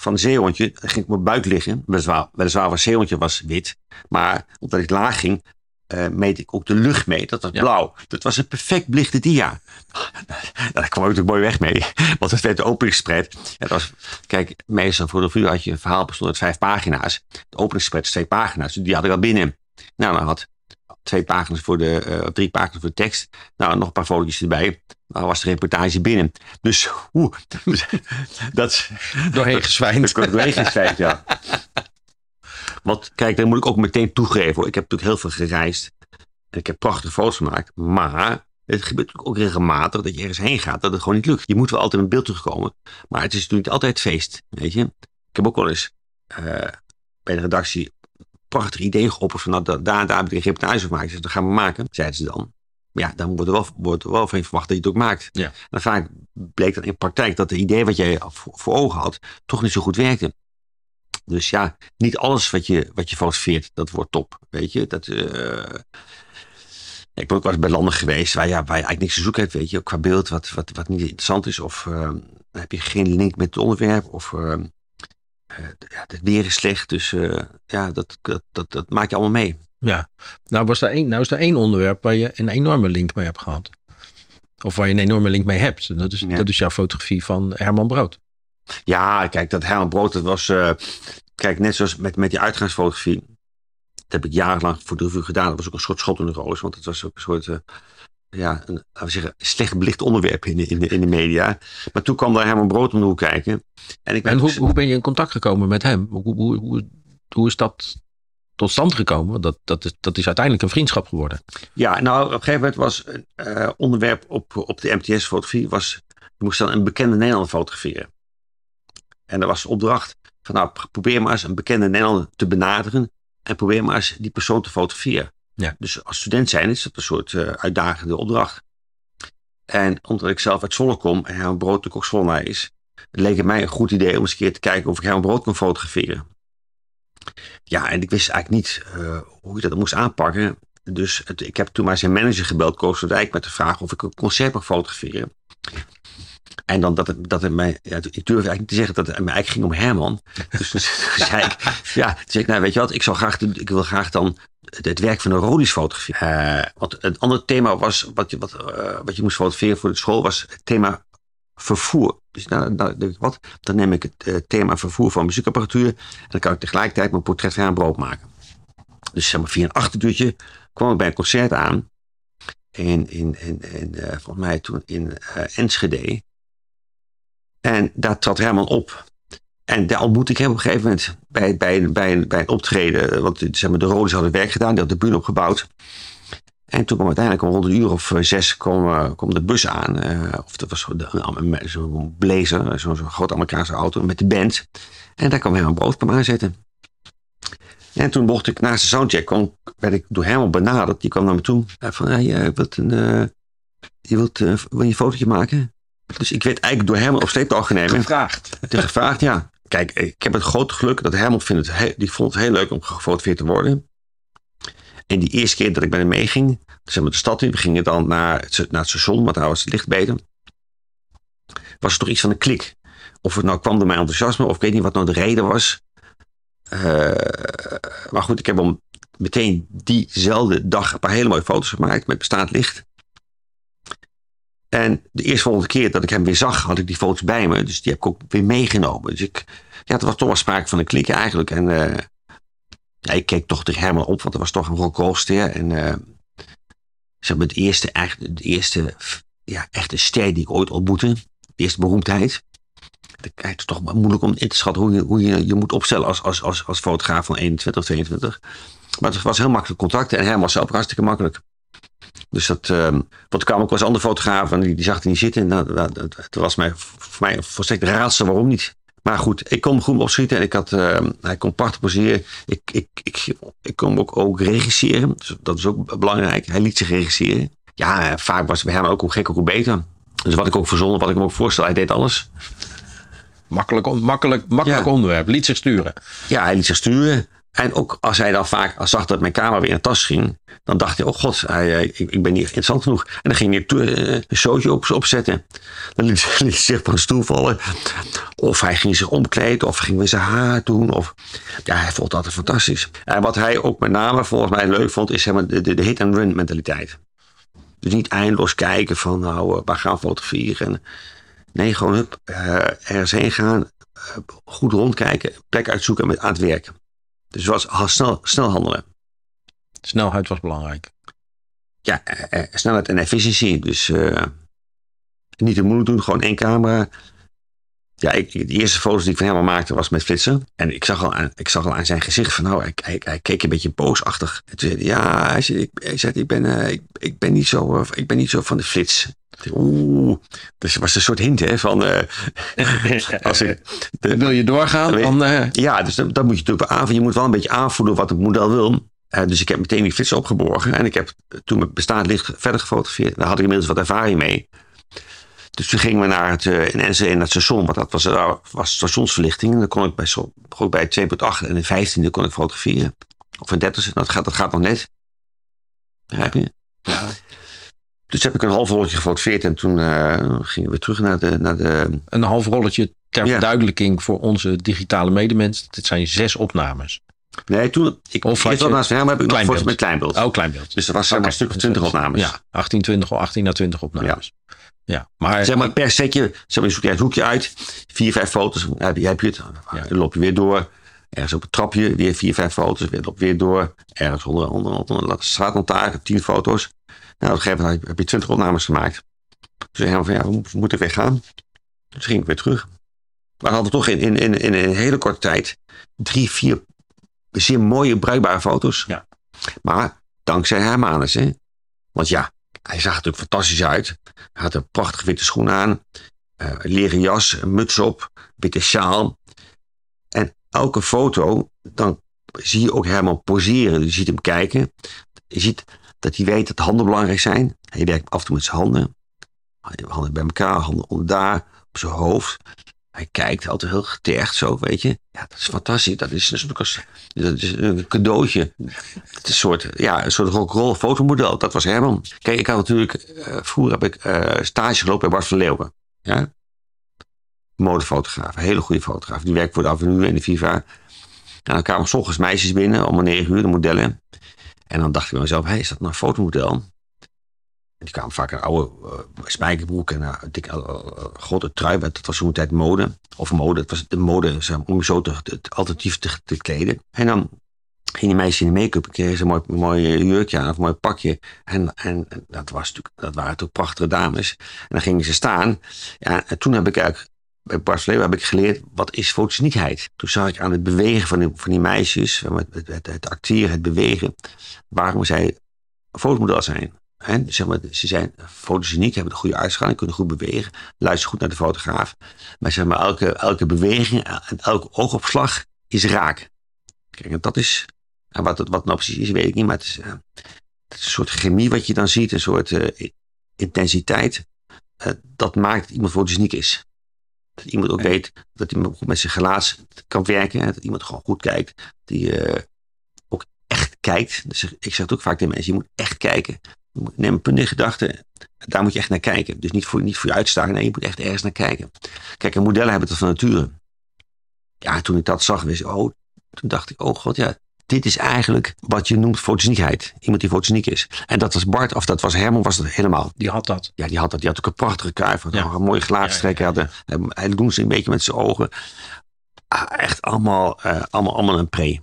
van een zeehondje. Dan ging ik op mijn buik liggen. Weliswaar, weliswaar was zeehondje was wit. Maar omdat ik laag ging, eh, meet ik ook de lucht mee. Dat was Ja. blauw. Dat was een perfect belichte dia. Ja, daar kwam ik natuurlijk mooi weg mee. Want het werd de openingsspread. Ja, dat was, kijk, meestal voor de vuur had je een verhaal bestond uit vijf pagina's. De openingsspread is twee pagina's. Dus die had ik al binnen. Nou, dan had twee pagina's voor de, eh, drie pagina's voor de tekst. Nou, nog een paar fotootjes erbij. Dan was de reportage binnen. Dus, oeh, dat is... Doorheen gezwijnd. Doorheen gezwijnd, ja. Want kijk, daar moet ik ook meteen toegeven. Hoor. Ik heb natuurlijk heel veel gereisd. En ik heb prachtige foto's gemaakt. Maar het gebeurt natuurlijk ook regelmatig dat je ergens heen gaat. Dat het gewoon niet lukt. Je moet wel altijd in beeld terugkomen. Maar het is natuurlijk niet altijd feest. Weet je. Ik heb ook wel eens eh, bij de redactie prachtige ideeën geopperd. Van nou, da- daar, daar heb ik een reportage van gemaakt. Zeg, dat gaan we maken. Zeiden ze dan. Maar ja, dan wordt er wel, wordt er wel van verwacht dat je het ook maakt. Ja. En vaak bleek dan in praktijk dat de idee wat jij voor, voor ogen had, toch niet zo goed werkte. Dus ja, niet alles wat je, wat je fotografeert, dat wordt top. Weet je, dat. eh, ik ben ook wel eens bij landen geweest waar, ja, waar je eigenlijk niks te zoeken hebt, weet je, qua beeld wat, wat, wat niet interessant is. Of eh, dan heb je geen link met het onderwerp. Of eh, eh, ja, het weer is slecht. Dus eh, ja, dat, dat, dat, dat maak je allemaal mee. Ja. Nou, was er één, nou is er één onderwerp waar je een enorme link mee hebt gehad. Of waar je een enorme link mee hebt. En Dat is, Ja. dat is jouw fotografie van Herman Brood. Ja, kijk, dat Herman Brood, dat was... eh, kijk, net zoals met, met die uitgangsfotografie. Dat heb ik jarenlang voor de revue gedaan. Dat was ook een soort schot in de roos. Want het was ook een soort... eh, ja, een, laten we zeggen, slecht belicht onderwerp in de, in, de, in de media. Maar toen kwam daar Herman Brood om de hoek kijken. En, ik En hoe, hoe ben je in contact gekomen met hem? Hoe, hoe, hoe, hoe is dat tot stand gekomen? Want Dat, dat, is, dat is uiteindelijk een vriendschap geworden. Ja, nou, op een gegeven moment was een eh, onderwerp op, op de MTS-fotografie... was je moest dan een bekende Nederlander fotograferen. En er was de opdracht van, nou, pr- probeer maar eens een bekende Nederlander te benaderen... en probeer maar eens die persoon te fotograferen. Ja. Dus als student zijn is dat een soort eh, uitdagende opdracht. En omdat ik zelf uit Zwolle kom en Herman Brood natuurlijk ook Zwolle is, leek het mij een goed idee om eens een keer te kijken of ik Herman Brood kon fotograferen. Ja, en ik wist eigenlijk niet uh, hoe je dat moest aanpakken. Dus het, ik heb toen maar zijn manager gebeld, Koos van Dijk, met de vraag of ik een concert mag fotograferen. En dan dat het, dat het mij, ja, ik durf eigenlijk niet te zeggen dat het mij eigenlijk ging om Herman. Dus toen zei ik, ja, toen zei ik, nou weet je wat, ik, zou graag, ik wil graag dan het werk van een Rodis fotograferen. Uh, want het andere thema was, wat je, wat, uh, wat je moest fotograferen voor de school, was het thema vervoer. Dus nou, nou, wat, dan neem ik het uh, thema vervoer van muziekapparatuur en dan kan ik tegelijkertijd mijn portret van brood maken. Dus zeg maar via een achterdeurtje kwam ik bij een concert aan. In, in, in, uh, volgens mij toen in uh, Enschede. En daar trad Herman op. En daar ontmoette ik hem op een gegeven moment bij, bij, bij, bij een optreden. Want zeg maar, de Rodis hadden werk gedaan, die hadden de bühne opgebouwd. En toen kwam uiteindelijk om rond een uur of zes kwam, kwam de bus aan. Uh, of dat was zo'n zo blazer, zo'n zo grote Amerikaanse auto met de band. En daar kwam Herman Brood kwam aanzetten. En toen mocht ik naast de soundcheck, kwam, werd ik door Herman benaderd. Die kwam naar me toe. Van, hey, je wilt een, uh, je wilt, uh, wil je een fotootje maken? Dus ik werd eigenlijk door Herman op sleeptouw genomen. Gevraagd. Is gevraagd, ja. Kijk, ik heb het grote geluk dat Herman vindt het, die vond het heel leuk om gefotografeerd te worden. En die eerste keer dat ik met hem meeging, zeg maar de stad in, we gingen dan naar het, naar het station, want daar was het licht beter. Was er toch iets van een klik. Of het nou kwam door mijn enthousiasme, of ik weet niet wat nou de reden was. Uh, maar goed, ik heb hem meteen diezelfde dag een paar hele mooie foto's gemaakt met bestaand licht. En de eerste volgende keer dat ik hem weer zag, had ik die foto's bij me. Dus die heb ik ook weer meegenomen. Dus ik, ja, het was toch wel sprake van een klik eigenlijk. En uh, ja, ik keek toch tegen Herman op, want er was toch een rock'n'rollster. En uh, zeg maar, het eerste, eigenlijk, de eerste ja, echte ster die ik ooit ontmoette. De eerste beroemdheid. Het is toch moeilijk om in te schatten hoe je hoe je, je moet opstellen als, als, als, als fotograaf van 21 of 22. Maar het was heel makkelijk contact en Herman was zelf hartstikke makkelijk. Dus dat, um, want er kwamen ook wel andere fotografen die, die zag er niet zitten. Nou, dat, dat, dat was mij, voor mij volstrekt raadsel waarom niet. Maar goed, ik kon goed opschieten en ik had, uh, hij kon prachtig poseren. Ik, ik, ik, ik kon ook, ook regisseren, dus dat is ook belangrijk. Hij liet zich regisseren. Ja, vaak was het bij hem ook hoe gek hoe beter. Dus wat ik ook verzonnen, wat ik me ook voorstel, hij deed alles. Makkelijk, makkelijk, makkelijk ja. onderwerp, liet zich sturen. Ja, hij liet zich sturen. En ook als hij dan vaak als zag dat mijn camera weer in tas ging, dan dacht hij, oh god, hij, ik, ik, ben niet interessant genoeg. En dan ging hij uh, een showtje op, opzetten. Dan liet, hij zich van een stoel vallen. Of hij ging zich omkleden, of ging weer zijn haar doen. Of, ja, hij vond dat fantastisch. En wat hij ook met name volgens mij leuk vond, is zeg maar, de, de, de hit-and-run mentaliteit. Dus niet eindeloos kijken van, nou, waar gaan we fotograferen? En, nee, gewoon hup, ergens heen gaan, goed rondkijken, plek uitzoeken en met aan het werken. Dus het was snel, snel handelen. Snelheid was belangrijk. Ja, uh, snelheid en efficiëntie. Dus uh, niet te moeilijk doen, gewoon één camera. Ja, ik, de eerste foto's die ik van hem maakte was met flitsen. En ik zag al aan, ik zag al aan zijn gezicht van, nou, hij, hij, hij keek een beetje boosachtig. En toen zei hij, ja, hij zei, ik, hij zei, ik, ben, uh, ik, ik, ben niet zo, ik ben niet zo van de flits. Oeh, dus was een soort hint hè, van. Uh, als ik, de, wil je doorgaan? Dan, uh... Ja, dus dat, dat moet je natuurlijk aanvoelen. Je moet wel een beetje aanvoelen wat het model wil. Uh, dus ik heb meteen die flits opgeborgen. En ik heb toen met bestaand licht verder gefotografeerd. Daar had ik inmiddels wat ervaring mee. Dus toen gingen we naar het, in NC naar het station. Want dat was, was stationsverlichting. En dan kon ik bij, bij 2.8 en de 15e kon ik fotograferen. Of een 30 dat gaat, dat gaat nog net. Begrijp je? Ja. Dus heb ik een half rolletje gefotografeerd en toen uh, gingen we terug naar de, naar de... Een half rolletje ter ja. verduidelijking voor onze digitale medemens. Dit zijn zes opnames. Nee, toen... Ik, of opnames van hem heb ik nog foto's met kleinbeeld. Oh, kleinbeeld. Dus dat was maar een stuk of twintig opnames. Ja, 18, 20, 18 naar 20 opnames. Ja. Ja, maar, zeg maar per setje, zeg maar, je zoekt het hoekje uit. Vier, vijf foto's, heb je, heb je het. Ja. Dan loop je weer door. Ergens op het trapje, weer vier, vijf foto's. Weer loop weer door. Ergens onder, onder, onder, onder de straatlantaarn, tien foto's. Nou, op een gegeven moment heb je twintig opnames gemaakt. Dus helemaal van, ja, we moeten weer gaan. Dus ging ik weer terug. We hadden toch in, in, in, in een hele korte tijd drie, vier zeer mooie, bruikbare foto's. Ja. Maar dankzij Hermanus, hè. Want ja, hij zag er natuurlijk fantastisch uit. Hij had een prachtige witte schoen aan. Uh, leren jas, een muts op, witte sjaal. En elke foto, dan zie je ook Herman poseren. Je ziet hem kijken. Je ziet dat hij weet dat handen belangrijk zijn. Hij werkt af en toe met zijn handen. Handen bij elkaar, handen onder daar, op zijn hoofd. Hij kijkt altijd heel getergd zo, weet je. Ja, dat is fantastisch. Dat is, dat is een cadeautje. Het is een soort, ja, een soort rock'n'roll fotomodel. Dat was Herman. Kijk, ik had natuurlijk... Uh, vroeger heb ik uh, stage gelopen bij Bart van Leeuwen. Ja? Modefotograaf. Een hele goede fotograaf. Die werkt voor de Avenue en de Viva. En dan kwamen soms meisjes binnen om een negen uur, de modellen. En dan dacht ik bij mezelf, hey, is dat nou een fotomodel? Die kwamen vaak een oude uh, spijkerbroek en een uh, dikke uh, grote trui. Dat was zo'n tijd mode. Of mode, het was de mode om zo te, het alternatief te, te, kleden. En dan ging die meisje in de make-up. kregen ze een mooi, mooi jurkje aan of een mooi pakje. En, en dat, was natuurlijk, dat waren natuurlijk prachtige dames. En dan gingen ze staan. Ja, en toen heb ik eigenlijk bij Barcelona heb ik geleerd, wat is fotogeniekheid? Toen zag ik aan het bewegen van die, van die meisjes, het, het, het acteren, het bewegen, waarom zij fotomodel zijn. He, zeg maar, ze zijn fotogeniek, hebben een goede uitstraling, kunnen goed bewegen, luisteren goed naar de fotograaf. Maar zeg maar, elke, elke beweging en elke oogopslag is raak. Kijk, en dat is, en wat, wat nou precies is, weet ik niet, maar het is, uh, het is een soort chemie wat je dan ziet, een soort uh, intensiteit. Uh, dat maakt dat iemand fotogeniek is. Dat iemand ook weet dat hij goed met zijn gelaat kan werken, dat iemand gewoon goed kijkt, die kijkt. Dus ik zeg het ook vaak tegen mensen, je moet echt kijken neem een punt in gedachten. Daar moet je echt naar kijken. Dus niet voor, niet voor je uitstaan. Nee, je moet echt ergens naar kijken. Kijk, en modellen hebben het van nature. Ja, toen ik dat zag, wist ik, oh, toen dacht ik, oh god, ja, dit is eigenlijk wat je noemt fotogeniekheid. Iemand die fotogeniek is. En dat was Bart, of dat was Herman, was dat helemaal. Die had dat. Ja, die had dat. Die had ook een prachtige kuif. Ja. Een mooie gelaatstrekken. Ja, ja, ja. Hij, hij doen ze een beetje met zijn ogen. Ah, echt allemaal, uh, allemaal, allemaal een pre.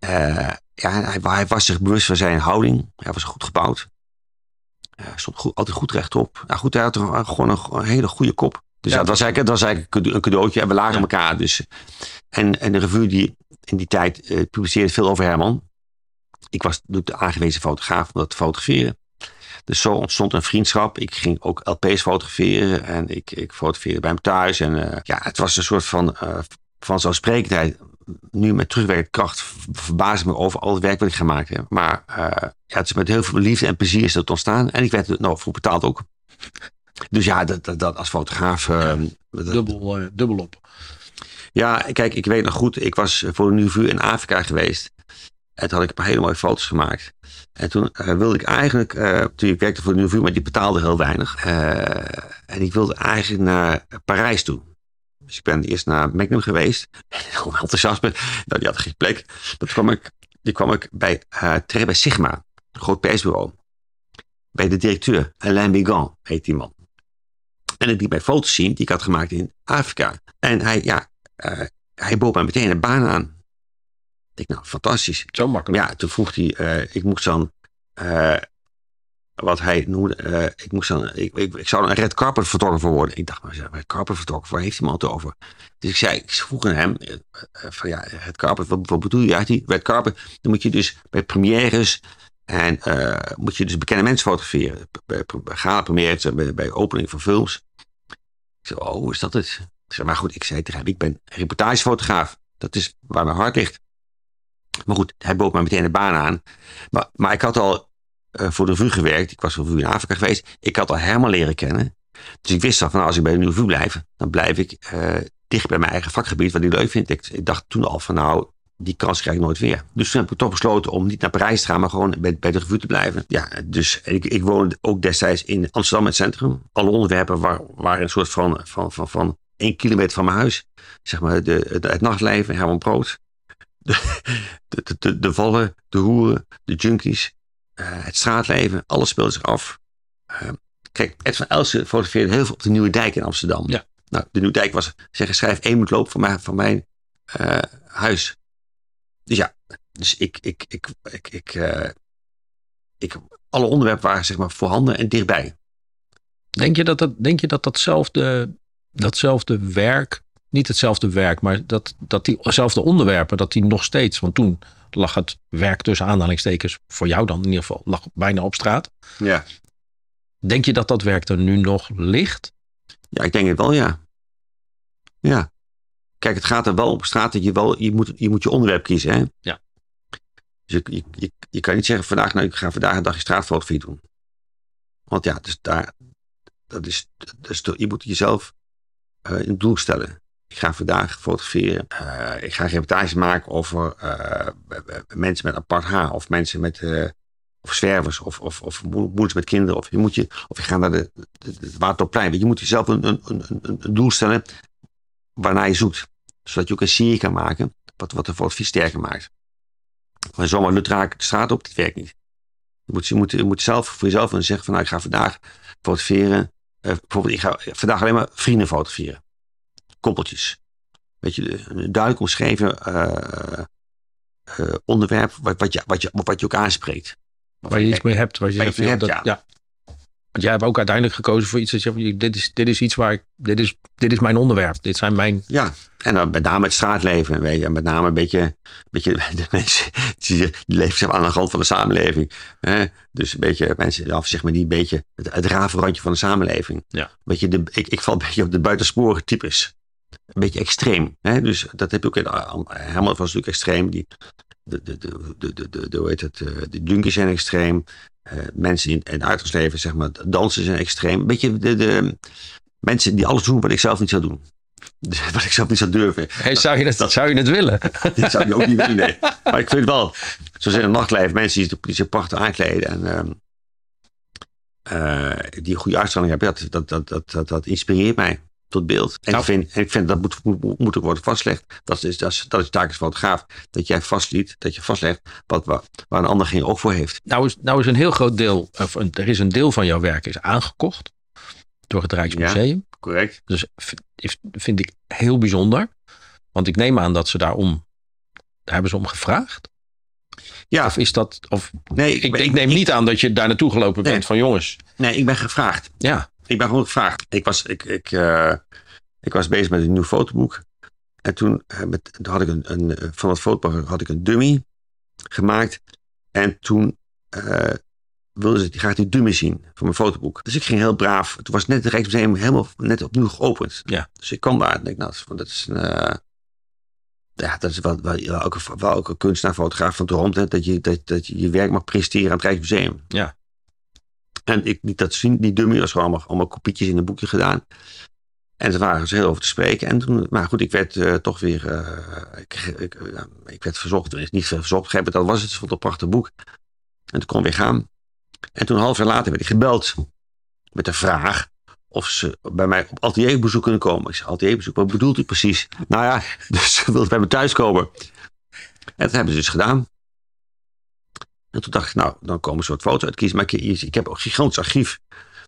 Uh, ja, hij, hij, was zich bewust van zijn houding. Hij was goed gebouwd. Hij stond goed, altijd goed rechtop. Nou goed, hij had gewoon een, hele goede kop. Dus ja, dat, was eigenlijk, dat was eigenlijk een cadeautje. En we lagen elkaar dus. En, en de revue die in die tijd uh, publiceerde veel over Herman. Ik was de aangewezen fotograaf om dat te fotograferen. Dus zo ontstond een vriendschap. Ik ging ook LP's fotograferen. En ik, ik fotografeerde bij hem thuis. En uh, ja, het was een soort van uh, vanzelfsprekendheid nu met terugwerkkracht verbaas ik me over al het werk wat ik gemaakt heb. Maar uh, ja, het is met heel veel liefde en plezier is dat ontstaan. En ik werd er nou voor betaald ook. Dus ja, dat, dat, dat als fotograaf. Uh, dat, dubbel, uh, dubbel op. Ja, kijk, ik weet nog goed. Ik was voor een nieuw vuur in Afrika geweest. En toen had ik een paar hele mooie foto's gemaakt. En toen wilde ik eigenlijk, toen ik werkte voor een nieuw vuur, maar die betaalde heel weinig. en ik wilde eigenlijk naar Parijs toe. Dus ik ben eerst naar Magnum geweest. Heel enthousiast ben. Nou, die had geen plek. Dat kwam ik, die kwam ik bij, uh, terecht bij Sigma. Een groot persbureau. Bij de directeur, Alain Bigan, heet die man. En ik liet mij foto's zien die ik had gemaakt in Afrika. En hij, ja, uh, hij bood mij meteen een baan aan. Ik nou, fantastisch. Zo makkelijk. Ja, toen vroeg hij, uh, ik moest dan wat hij noemde, uh, ik, moest dan, ik, ik, ik, zou een red carpet photographer worden. Ik dacht, maar red carpet photographer, waar heeft iemand het over? Dus ik zei, ik vroeg hem, uh, van ja, red carpet, wat, bedoel je uit die red carpet? Dan moet je dus bij premières en moet je dus bekende mensen fotograferen. Bij, bij gala premières, bij, opening van films. Ik zei, oh, is dat het? Ik zei, maar goed, ik zei tegen hem, ik ben reportagefotograaf. Dat is waar mijn hart ligt. Maar goed, hij bood mij meteen de baan aan. Maar, maar ik had al voor de revue gewerkt. Ik was voor de in Afrika geweest. Ik had al Herman leren kennen. Dus ik wist al van nou, als ik bij de revue blijf, dan blijf ik uh, dicht bij mijn eigen vakgebied, wat ik leuk vind. Ik, ik, dacht toen al van nou, die kans krijg ik nooit weer. Dus toen heb ik toch besloten om niet naar Parijs te gaan, maar gewoon bij, bij de revue te blijven. Ja, dus ik, ik woonde ook destijds in Amsterdam, het centrum. Alle onderwerpen waren een soort van, van, van, van één kilometer van mijn huis. Zeg maar de, het, het nachtleven, Herman Brood. De, de, de, de, vallen, de hoeren, de junkies, uh, het straatleven, alles speelde zich af. Uh, kijk, Ed van Elsen fotografeerde heel veel op de Nieuwe Dijk in Amsterdam. Ja. Nou, de Nieuwe Dijk was, zeggen, schrijf één moet lopen van mijn, van mijn uh, huis. Dus ja, dus ik, ik, ik, ik, ik, ik, alle onderwerpen waren zeg maar voorhanden en dichtbij. Denk je dat, dat, denk je dat datzelfde, datzelfde werk, niet hetzelfde werk, maar dat, dat diezelfde onderwerpen, dat die nog steeds, want toen lag het werk tussen aanhalingstekens, voor jou dan in ieder geval, lag bijna op straat. Ja. Denk je dat dat werk er nu nog ligt? Ja, ik denk het wel, ja. Ja. Kijk, het gaat er wel op straat dat je wel, je moet je, moet je onderwerp kiezen, hè? Ja. Dus je, je, je, kan niet zeggen vandaag, nou, ik ga vandaag een dagje straatfotografie doen. Want ja, dus daar, dat is, dat is, je moet jezelf uh, een doel stellen. Ik ga vandaag fotograferen. Uh, ik ga een reportage maken over uh, mensen met apart haar. Of mensen met of zwervers. Of, of, of moeders met kinderen. Of je, moet je, of je gaat naar de, Watertopplein. Je moet jezelf een, een, een, een, doel stellen waarna je zoekt. Zodat je ook een serie kan maken. Wat, wat de fotografie sterker maakt. Maar zomaar lutraak de straat op, dat werkt niet. Je moet, je moet, je moet zelf voor jezelf zeggen van nou ik ga vandaag fotograferen. bijvoorbeeld ik ga vandaag alleen maar vrienden fotograferen koppeltjes. Weet je, een duidelijk omschreven uh, uh, onderwerp wat, wat, je, wat, je, wat je ook aanspreekt. Waar je iets mee hebt. Waar je, zegt, hebt, dat, ja. Want jij hebt ook uiteindelijk gekozen voor iets dat je dit is, dit is iets waar ik, dit is, dit is mijn onderwerp. Dit zijn mijn. Ja, en dan met name het straatleven. Weet je, met name een beetje, een beetje de mensen die, leven aan de rand van de samenleving. Hè? Dus een beetje mensen, of zeg maar die een beetje het, het randje van de samenleving. Ja. Beetje de, ik, ik val een beetje op de buitensporen types een beetje extreem. Hè? Dus dat heb je ook in Helmut was natuurlijk extreem. Die, de, de, de, de, de, de, de, hoe heet het, de junkies zijn extreem. Uh, mensen in, in het leven, zeg maar, dansen zijn extreem. Een beetje de, de mensen die alles doen wat ik zelf niet zou doen. Wat ik zelf niet zou durven. Hey, zou, je dat, zou je het willen? Dat zou je ook niet willen, nee. Maar ik vind wel, zoals in het nachtleven, mensen die, die zich prachtig aankleden en uh, uh, die een goede uitstraling hebben, dat, dat, dat, dat, dat inspireert mij tot beeld. En, nou, ik, vind, ik vind dat moet, moet, moet ook worden vastgelegd. Dat is, dat is, dat is taak als fotograaf. Dat jij vastliet, dat je vastlegt wat, waar, waar een ander geen oog voor heeft. Nou is, nou is een heel groot deel, of een, er is een deel van jouw werk is aangekocht door het Rijksmuseum. Ja, correct. Dus vind ik heel bijzonder. Want ik neem aan dat ze daarom, daar hebben ze om gevraagd. Ja. Of is dat, of, nee, ik, ik, ik neem niet aan dat je daar naartoe gelopen bent van jongens. Nee, ik ben gevraagd. Ja. Ik ben gewoon gevraagd. Ik was, ik, ik, uh, ik was bezig met een nieuw fotoboek. En toen, met, toen had ik een, een, eh, van het fotoboek had ik een dummy gemaakt. En toen uh, wilden ze graag die dummy zien van mijn fotoboek. Dus ik ging heel braaf. Toen was net het Rijksmuseum helemaal net opnieuw geopend. Ja. Dus ik kwam daar en denk, nou, dat is een... Uh, ja, dat is wel, wel, wel, ook, wel ook een kunstenaar, fotograaf van droomt. Hè, dat, je, dat, dat je je werk mag presteren aan het Rijksmuseum. Ja. En ik liet dat zien, die dummy was gewoon allemaal, allemaal kopietjes in een boekje gedaan. En ze waren er heel over te spreken. En toen, maar goed, ik werd uh, toch weer, uh, ik, ik, uh, ik, werd verzocht, er is niet verzocht, dat was het, vond een prachtig boek. En toen kon weer gaan. En toen een half jaar later werd ik gebeld met de vraag of ze bij mij op atelierbezoek kunnen komen. Ik zei, atelierbezoek, wat bedoelt u precies? Nou ja, dus ze wilde bij me thuis komen. En dat hebben ze dus gedaan. En toen dacht ik, nou, dan komen soort foto's uitkiezen. Maar ik, ik heb ook een gigantisch archief.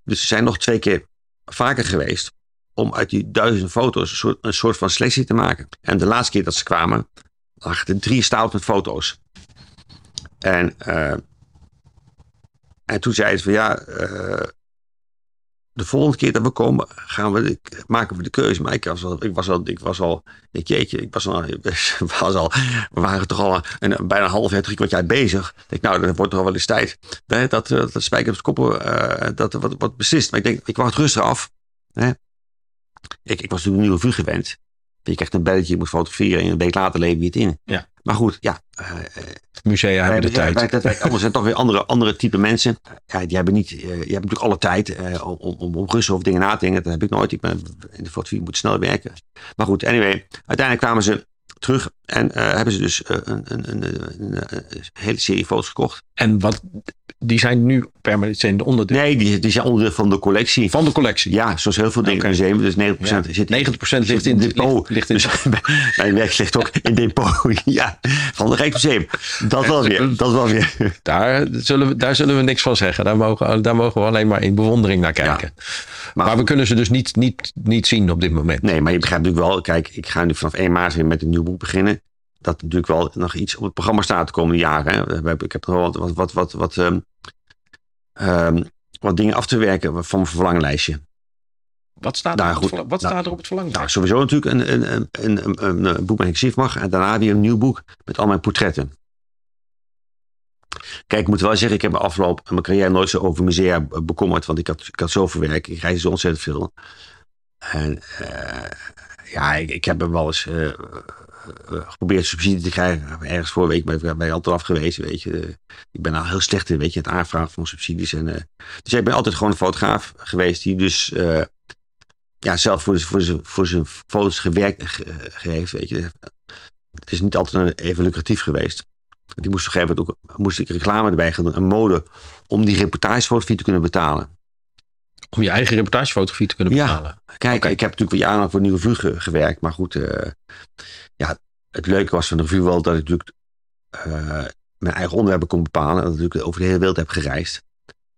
Dus ze zijn nog twee keer vaker geweest om uit die duizend foto's een soort, van selectie te maken. En de laatste keer dat ze kwamen, lag er drie stapels met foto's. En, uh, en toen zeiden ze van ja, uh, de volgende keer dat we komen, gaan we, maken we de keuze. Maar ik was al, ik was al, ik was al, ik jeetje, ik was al, was al we waren toch al een, bijna een half jaar, drie kwart jaar bezig. Ik denk, nou, dan wordt al wel eens tijd. Hè, dat, dat, dat spijker op de koppen, uh, dat wat, wat beslist. Maar ik denk, ik wacht rustig af. Hè. Ik, ik was natuurlijk een nieuwe vuur gewend. Je krijgt een belletje, je moet fotograferen en een week later leven je het in. Ja. Maar goed, ja. Uh, Musea hebben de tijd. Wij, anders zijn toch weer andere, andere type mensen. Ja, die hebben niet, uh, je hebt natuurlijk alle tijd uh, om, om, om rustig over dingen na te denken. Dat heb ik nooit. Ik ben in de fotografie moet snel werken. Maar goed, anyway. Uiteindelijk kwamen ze terug en hebben ze dus een, een, een, een, hele serie foto's gekocht. En wat, die zijn nu permanent zijn onderdeel? Nee, die, die zijn onderdeel van de collectie. Van de collectie? Ja, zoals heel veel dingen okay. in museum. Dus 90%, ja. zit, 90% ligt in het depot. Ligt, ligt in, dus, mijn werk ligt ook in depot. ja, van het Rijksmuseum. Dat wel weer. Dat wel weer. Daar zullen, we, daar zullen we niks van zeggen. Daar mogen, daar mogen we alleen maar in bewondering naar kijken. Ja. Maar, maar, we kunnen ze dus niet, niet, niet zien op dit moment. Nee, maar je begrijpt natuurlijk wel. Kijk, ik ga nu vanaf 1 maart weer met een nieuw boek beginnen dat natuurlijk wel nog iets op het programma staat de komende jaren. Hè. Ik heb nog wel wat, wat, wat, wat, um, um, wat dingen af te werken van mijn verlanglijstje. Wat staat, nou, er, op het, wat nou, staat er op het verlanglijstje? Nou, sowieso natuurlijk een, een, een, een, een boek met ik mag. En daarna weer een nieuw boek met al mijn portretten. Kijk, ik moet wel zeggen, ik heb me afgelopen mijn carrière nooit zo over musea bekommerd. Want ik had, ik had zoveel werk. Ik reis zo ontzettend veel. En uh, ja, ik, ik heb er wel eens... Uh, geprobeerd subsidie te krijgen. Ergens voor, weet je, ben je altijd afgewezen, weet je. ik ben al heel slecht in, weet je, het aanvragen van subsidies. En, dus ik ben altijd gewoon een fotograaf geweest die dus ja, zelf voor, voor, zijn, voor zijn foto's gewerkt heeft, weet je. Het is niet altijd even lucratief geweest. Die moest op een gegeven moment ook moest ik reclame erbij gaan doen, een mode, om die reportagefotografie te kunnen betalen. Om je eigen reportagefotografie te kunnen betalen? Ja, kijk, ik heb natuurlijk wel jaren voor nieuwe gewerkt, maar goed, uh, ja, het leuke was van de revue wel dat ik natuurlijk uh, mijn eigen onderwerpen kon bepalen. Dat ik natuurlijk over de hele wereld heb gereisd.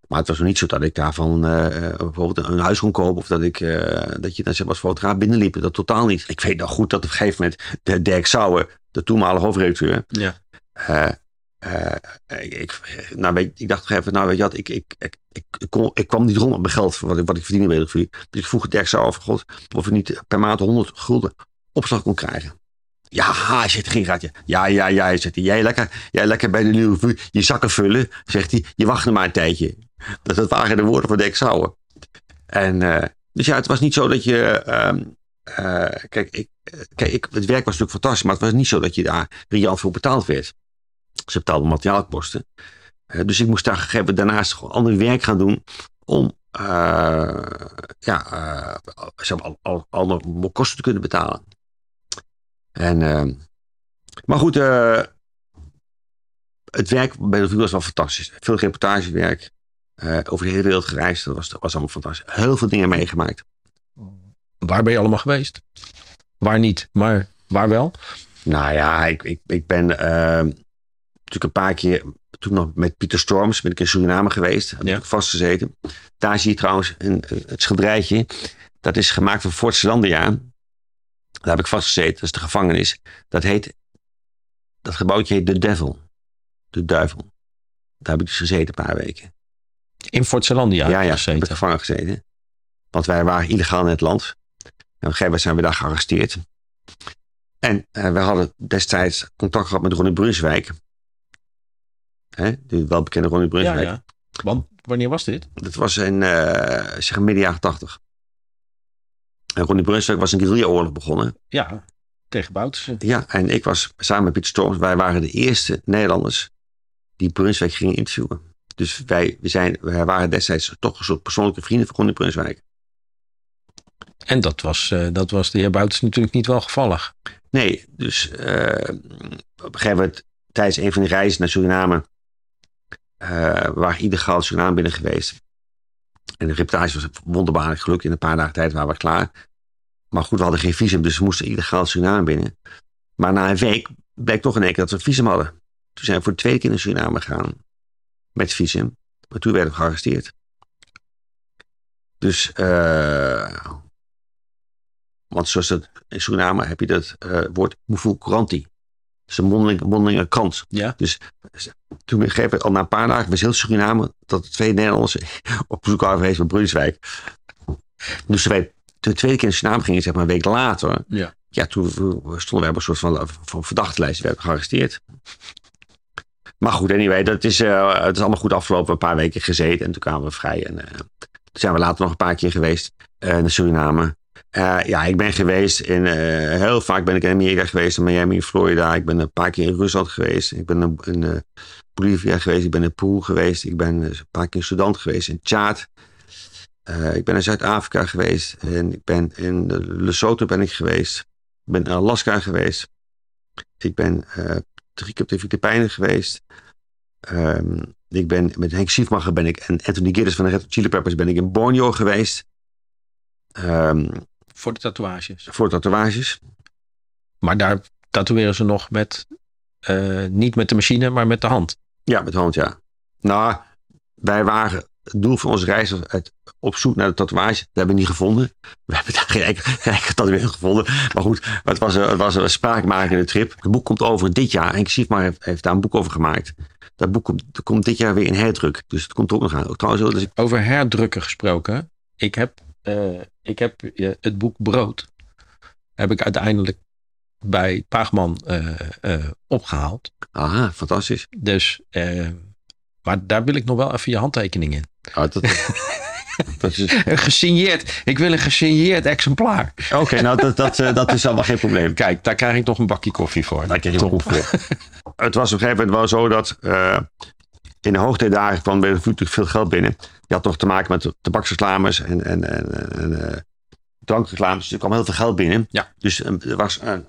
Maar het was nog niet zo dat ik daarvan uh, bijvoorbeeld een huis kon kopen. Of dat, ik, uh, dat je dan zeg als fotograaf binnenliep. Dat totaal niet. Ik weet nog goed dat op een gegeven moment de Dirk Sauer, de toenmalige hoofdredacteur. Ja. ik, nou weet, ik dacht even, nou weet je wat, ik, ik, ik, ik, kon, ik kwam niet rond op mijn geld wat ik, wat ik verdiende bij de Dus ik vroeg Dirk Sauer God of ik niet per maand 100 gulden opslag kon krijgen. Ja, zegt geen gaatje. Ja, ja, ja, zegt hij. Jij lekker, jij lekker bij de nieuwe je zakken vullen, zegt hij. Je wacht nog maar een tijdje. Dat, dat waren de woorden van Sauer. En, uh, dus ja, het was niet zo dat je... Uh, uh, kijk, ik, kijk ik, het werk was natuurlijk fantastisch, maar het was niet zo dat je daar riant voor betaald werd. Ze betaalden materiaalkosten. dus ik moest daar gegeven daarnaast gewoon ander werk gaan doen om ja, zeg maar, al, al kosten te kunnen betalen. En, uh, maar goed, uh, het werk bij de vuur was wel fantastisch. Veel reportagewerk. Uh, over de hele wereld gereisd. Dat was, dat was allemaal fantastisch. Heel veel dingen meegemaakt. Waar ben je allemaal geweest? Waar niet, maar waar wel? Nou ja, ik, ik, ik ben ehm, natuurlijk een paar keer... Toen nog met Pieter Storms ben ik in Suriname geweest. Heb ja. ik vastgezeten. Daar zie je trouwens een, het schilderijtje. Dat is gemaakt van Fort Zelandia. Daar heb ik vastgezeten. Dat is de gevangenis. Dat heet, dat gebouwtje heet The Devil. De duivel. Daar heb ik dus gezeten een paar weken. In Fort Zelandia? Ja, ja. Gezeten. Heb ik gevangen gezeten. Want wij waren illegaal in het land. En op een gegeven moment zijn we daar gearresteerd. En uh, we hadden destijds contact gehad met Ronnie Brunswijk. Hè, de welbekende Ronnie Brunswijk. Ja, ja. Want wanneer was dit? Dat was in uh, zeg midden jaren tachtig. En Ronnie Brunswijk was een guerrilla-oorlog begonnen. Ja, tegen Boutersen. Ja, en ik was samen met Pieter Storms, wij waren de eerste Nederlanders die Brunswijk gingen interviewen. Dus wij, we zijn, wij waren destijds toch een soort persoonlijke vrienden van Ronnie Brunswijk. En dat was, uh, dat was de heer Bouters natuurlijk niet wel gevallig. Nee, dus uh, op een gegeven moment tijdens een van de reizen naar Suriname... Uh, waren illegaal Suriname binnen geweest. En de reportage was wonderbaarlijk gelukt. In een paar dagen tijd waren we klaar. Maar goed, we hadden geen visum, dus we moesten illegaal Suriname binnen. Maar na een week bleek toch in één keer dat we visum hadden. Toen zijn we voor de tweede keer naar Suriname gegaan. Met visum. Maar toen werden we gearresteerd. Dus, uh, want zoals in Suriname heb je dat uh, woord Muful Kuranti. Is een mondelinge, mondelinge krant. Ja. Dus toen gegeven al na een paar dagen was heel Suriname dat de twee Nederlanders op bezoek waren geweest bij Brunswijk. Dus wij, toen de tweede keer in Suriname gingen, zeg maar een week later. Ja. Ja, toen stonden wij op een soort van, van verdachtelijst. werden gearresteerd. Maar goed, anyway, dat is, uh, het is allemaal goed afgelopen. Een paar weken gezeten en toen kwamen we vrij. En uh, toen zijn we later nog een paar keer geweest uh, naar Suriname. Uh, ja, ik ben geweest in, uh, heel vaak ben ik in Amerika geweest, in Miami, Florida. Ik ben een paar keer in Rusland geweest. Ik ben in uh, Bolivia geweest. Ik ben in Peru geweest. Ik ben een paar keer in Sudan geweest, in Tjaad. ik ben in Zuid-Afrika geweest. En ik ben in Lesotho ben ik geweest. Ik ben in Alaska geweest. Ik ben drie keer op de Filipijnen geweest. Um, ik ben met Henk Schiefmacher ben ik en Anthony Giddens van de Red Chili Peppers ben ik in Borneo geweest. Um, voor de tatoeages. Voor de tatoeages. Maar daar tatoeëren ze nog met, uh, niet met de machine, maar met de hand. Ja, met de hand, ja. Nou, wij waren, het doel van onze reis was het op zoek naar de tatoeage. Dat hebben we niet gevonden. We hebben daar geen enkele tatoeage gevonden. Maar goed, het was, het was een spraakmakende trip. Het boek komt over dit jaar. Henk Siefmar heeft, heeft daar een boek over gemaakt. Dat boek komt, komt dit jaar weer in herdruk. Dus het komt er ook nog aan. Ook trouwens, dus ik... Over herdrukken gesproken. Ik heb uh, ik heb uh, het boek Brood. Heb ik uiteindelijk bij Paagman uh, opgehaald. Aha, fantastisch. Dus, maar daar wil ik nog wel even je handtekening in. Oh, dat, Dat is... gesigneerd. Ik wil een gesigneerd exemplaar. Oké, nou dat, dat, dat is allemaal geen probleem. Kijk, daar krijg ik toch een bakje koffie voor. Daar krijg je koffie voor. het was op een gegeven moment wel zo dat uh, in de hoogtijdagen kwam er natuurlijk veel geld binnen. Je had toch te maken met tabaksreclames en, en, en, en uh, drankreclames. Dus er kwam heel veel geld binnen. Ja. Dus er was een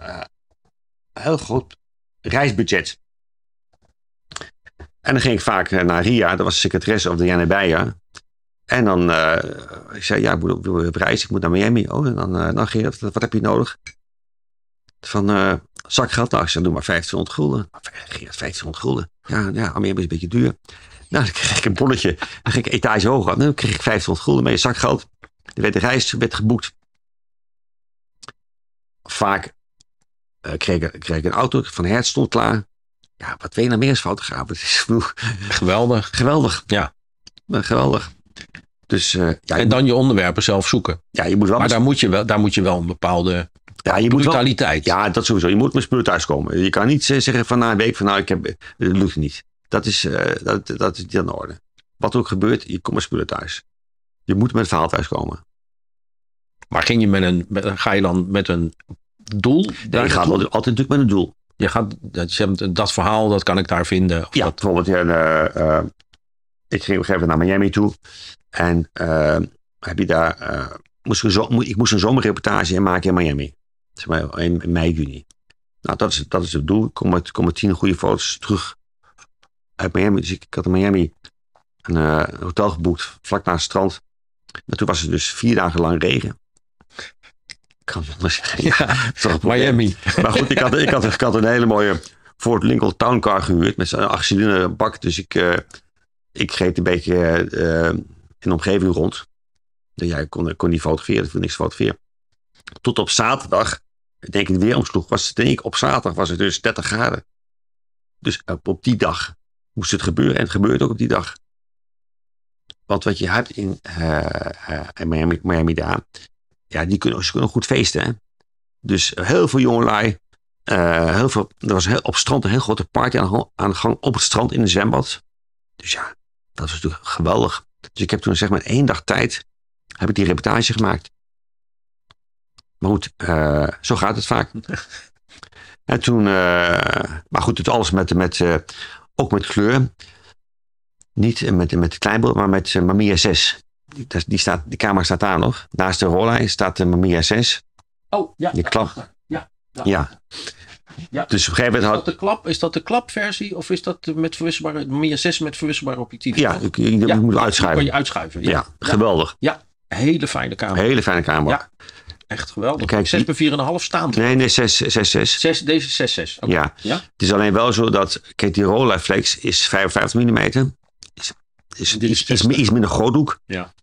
heel groot reisbudget. En dan ging ik vaak naar Ria, dat was de secretaresse of Diana Beijer. En dan, uh, ik zei, ja, ik moet op reis, ik moet naar Miami. Oh, en dan, uh, dan Gerard, wat heb je nodig? Van uh, zakgeld, nou, ik zei, doe maar 1500 gulden. Gerard, 1500 gulden. Ja, ja, Miami is een beetje duur. Nou, dan kreeg ik een bonnetje. Dan ging ik etage hoger. Dan kreeg ik 1500 gulden mee, zakgeld. Er werd de reis werd geboekt. Vaak kreeg, kreeg ik een auto, Van Hertz stond klaar. Ja, wat wil je nou meer als fotograaf? Het is Geweldig. Geweldig. Ja. Geweldig. Dus, uh, ja, en dan je onderwerpen zelf zoeken. Ja, je moet wel maar daar moet, je wel, daar moet je wel een bepaalde ja, je brutaliteit. Moet wel, ja, dat sowieso. Je moet met spullen thuiskomen. Je kan niet zeggen van na een week van nou, ik heb, dat lukt niet. Dat is, uh, dat, dat is niet aan de orde. Wat ook gebeurt, je komt met spullen thuis. Je moet met het verhaal thuiskomen. Maar ging je met een, met, ga je dan met een doel? Je gaat altijd natuurlijk met een doel. Je gaat, dat, dat verhaal, dat kan ik daar vinden. ja, dat... bijvoorbeeld, ja, uh, ik ging op een gegeven moment naar Miami toe. En heb je daar, moest ik, zo, ik moest een zomerreportage maken in Miami. Zeg maar in, in mei, juni. Nou, dat is, dat is het doel. Ik kom met, kom met tien goede foto's terug uit Miami. Dus ik, ik had in Miami een uh, hotel geboekt, vlak naast het strand. Maar toen was het dus vier dagen lang regen. Ik kan het maar zeggen. Ja, Miami. Maar goed, ik had, ik, had, ik had een hele mooie Ford Lincoln Town Car gehuurd met zo'n achtcilinder bak. Dus ik, uh, ik reed een beetje uh, in de omgeving rond. Ja, ik kon, kon niet fotograferen, ik wil niks fotograferen. Tot op zaterdag, denk ik, weer omsloeg, was het, denk ik, op zaterdag was het dus 30 graden. Dus op, op die dag moest het gebeuren en het gebeurt ook op die dag. Want wat je hebt in, uh, in Miami, Miami daar, ja, die kunnen, ze kunnen goed feesten. Hè? Dus heel veel jongelui, heel veel, er was op het strand een heel grote party aan, aan de gang op het strand in een zwembad. Dus ja, dat was natuurlijk geweldig. Dus ik heb toen zeg maar één dag tijd heb ik die reportage gemaakt. Maar goed, uh, zo gaat het vaak. en toen, uh, maar goed, het alles met, met uh, ook met kleur. Niet met, met kleinbeeld, maar met Mamiya 6. Die, die, staat, die camera staat daar nog. Naast de rollijst staat de Mamiya 6. Oh, ja. Die klap. Ja, ja. ja. Ja. Dus op een gegeven moment is, dat de klap, is dat de klapversie of is dat met verwisselbare, Mamiya 6 met verwisselbare objectief? Ja, je ja, moet uitschuiven. Kan je uitschuiven. Ja, ja geweldig. Ja, hele fijne camera. Hele fijne camera. Ja, echt geweldig. Kijk, 6 bij 4,5 staand. Nee, nee, 6, 6, 6. 6 deze 6, 6. Okay. Ja. ja. Het is alleen wel zo dat, kijk, die Rolleiflex is 55 mm. Is, is, is, is, iets minder groothoek. Ja.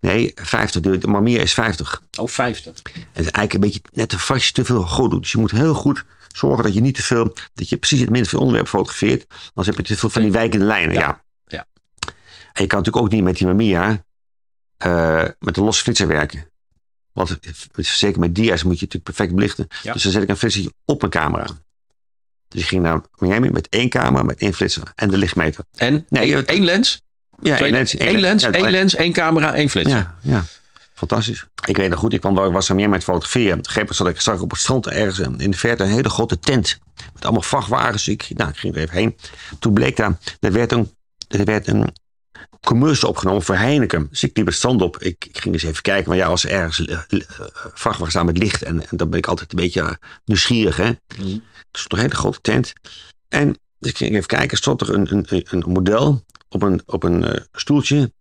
Nee, 50. De, Mamiya is 50. Oh, 50. Het is eigenlijk een beetje net een fractie te veel groothoek. Dus je moet heel goed zorgen dat je niet te veel, dat je precies het minst veel onderwerp fotografeert. Anders heb je te veel van die wijkende lijnen. Ja. ja. ja. En je kan natuurlijk ook niet met die Mamiya uh, met de losse flitser werken. Want zeker met dia's moet je natuurlijk perfect belichten. Ja. Dus dan zet ik een flitser op mijn camera. Dus ik ging naar Miami met één camera, met één flitser en de lichtmeter. En? Nee, één lens? Ja, één lens. Één lens, één lens, één camera, één flitser. Ja, ja. Fantastisch. Ik weet nog goed, ik kwam, was naar Miami met fotograferen. Op een gegeven moment zat ik, zag op het strand ergens in de verte een hele grote tent. Met allemaal vrachtwagens. Ik, nou, ik ging er even heen. Toen bleek daar, er werd een, er werd een commercial opgenomen voor Heineken. Dus ik liep het strand op. Ik, ik ging eens even kijken. Maar ja, als er ergens uh, uh, vrachtwagens staan met licht. En, en, dan ben ik altijd een beetje uh, nieuwsgierig. Hè? Mm. Dus een hele grote tent. En dus ik ging even kijken. Stond er een, een, een model op een, op een stoeltje.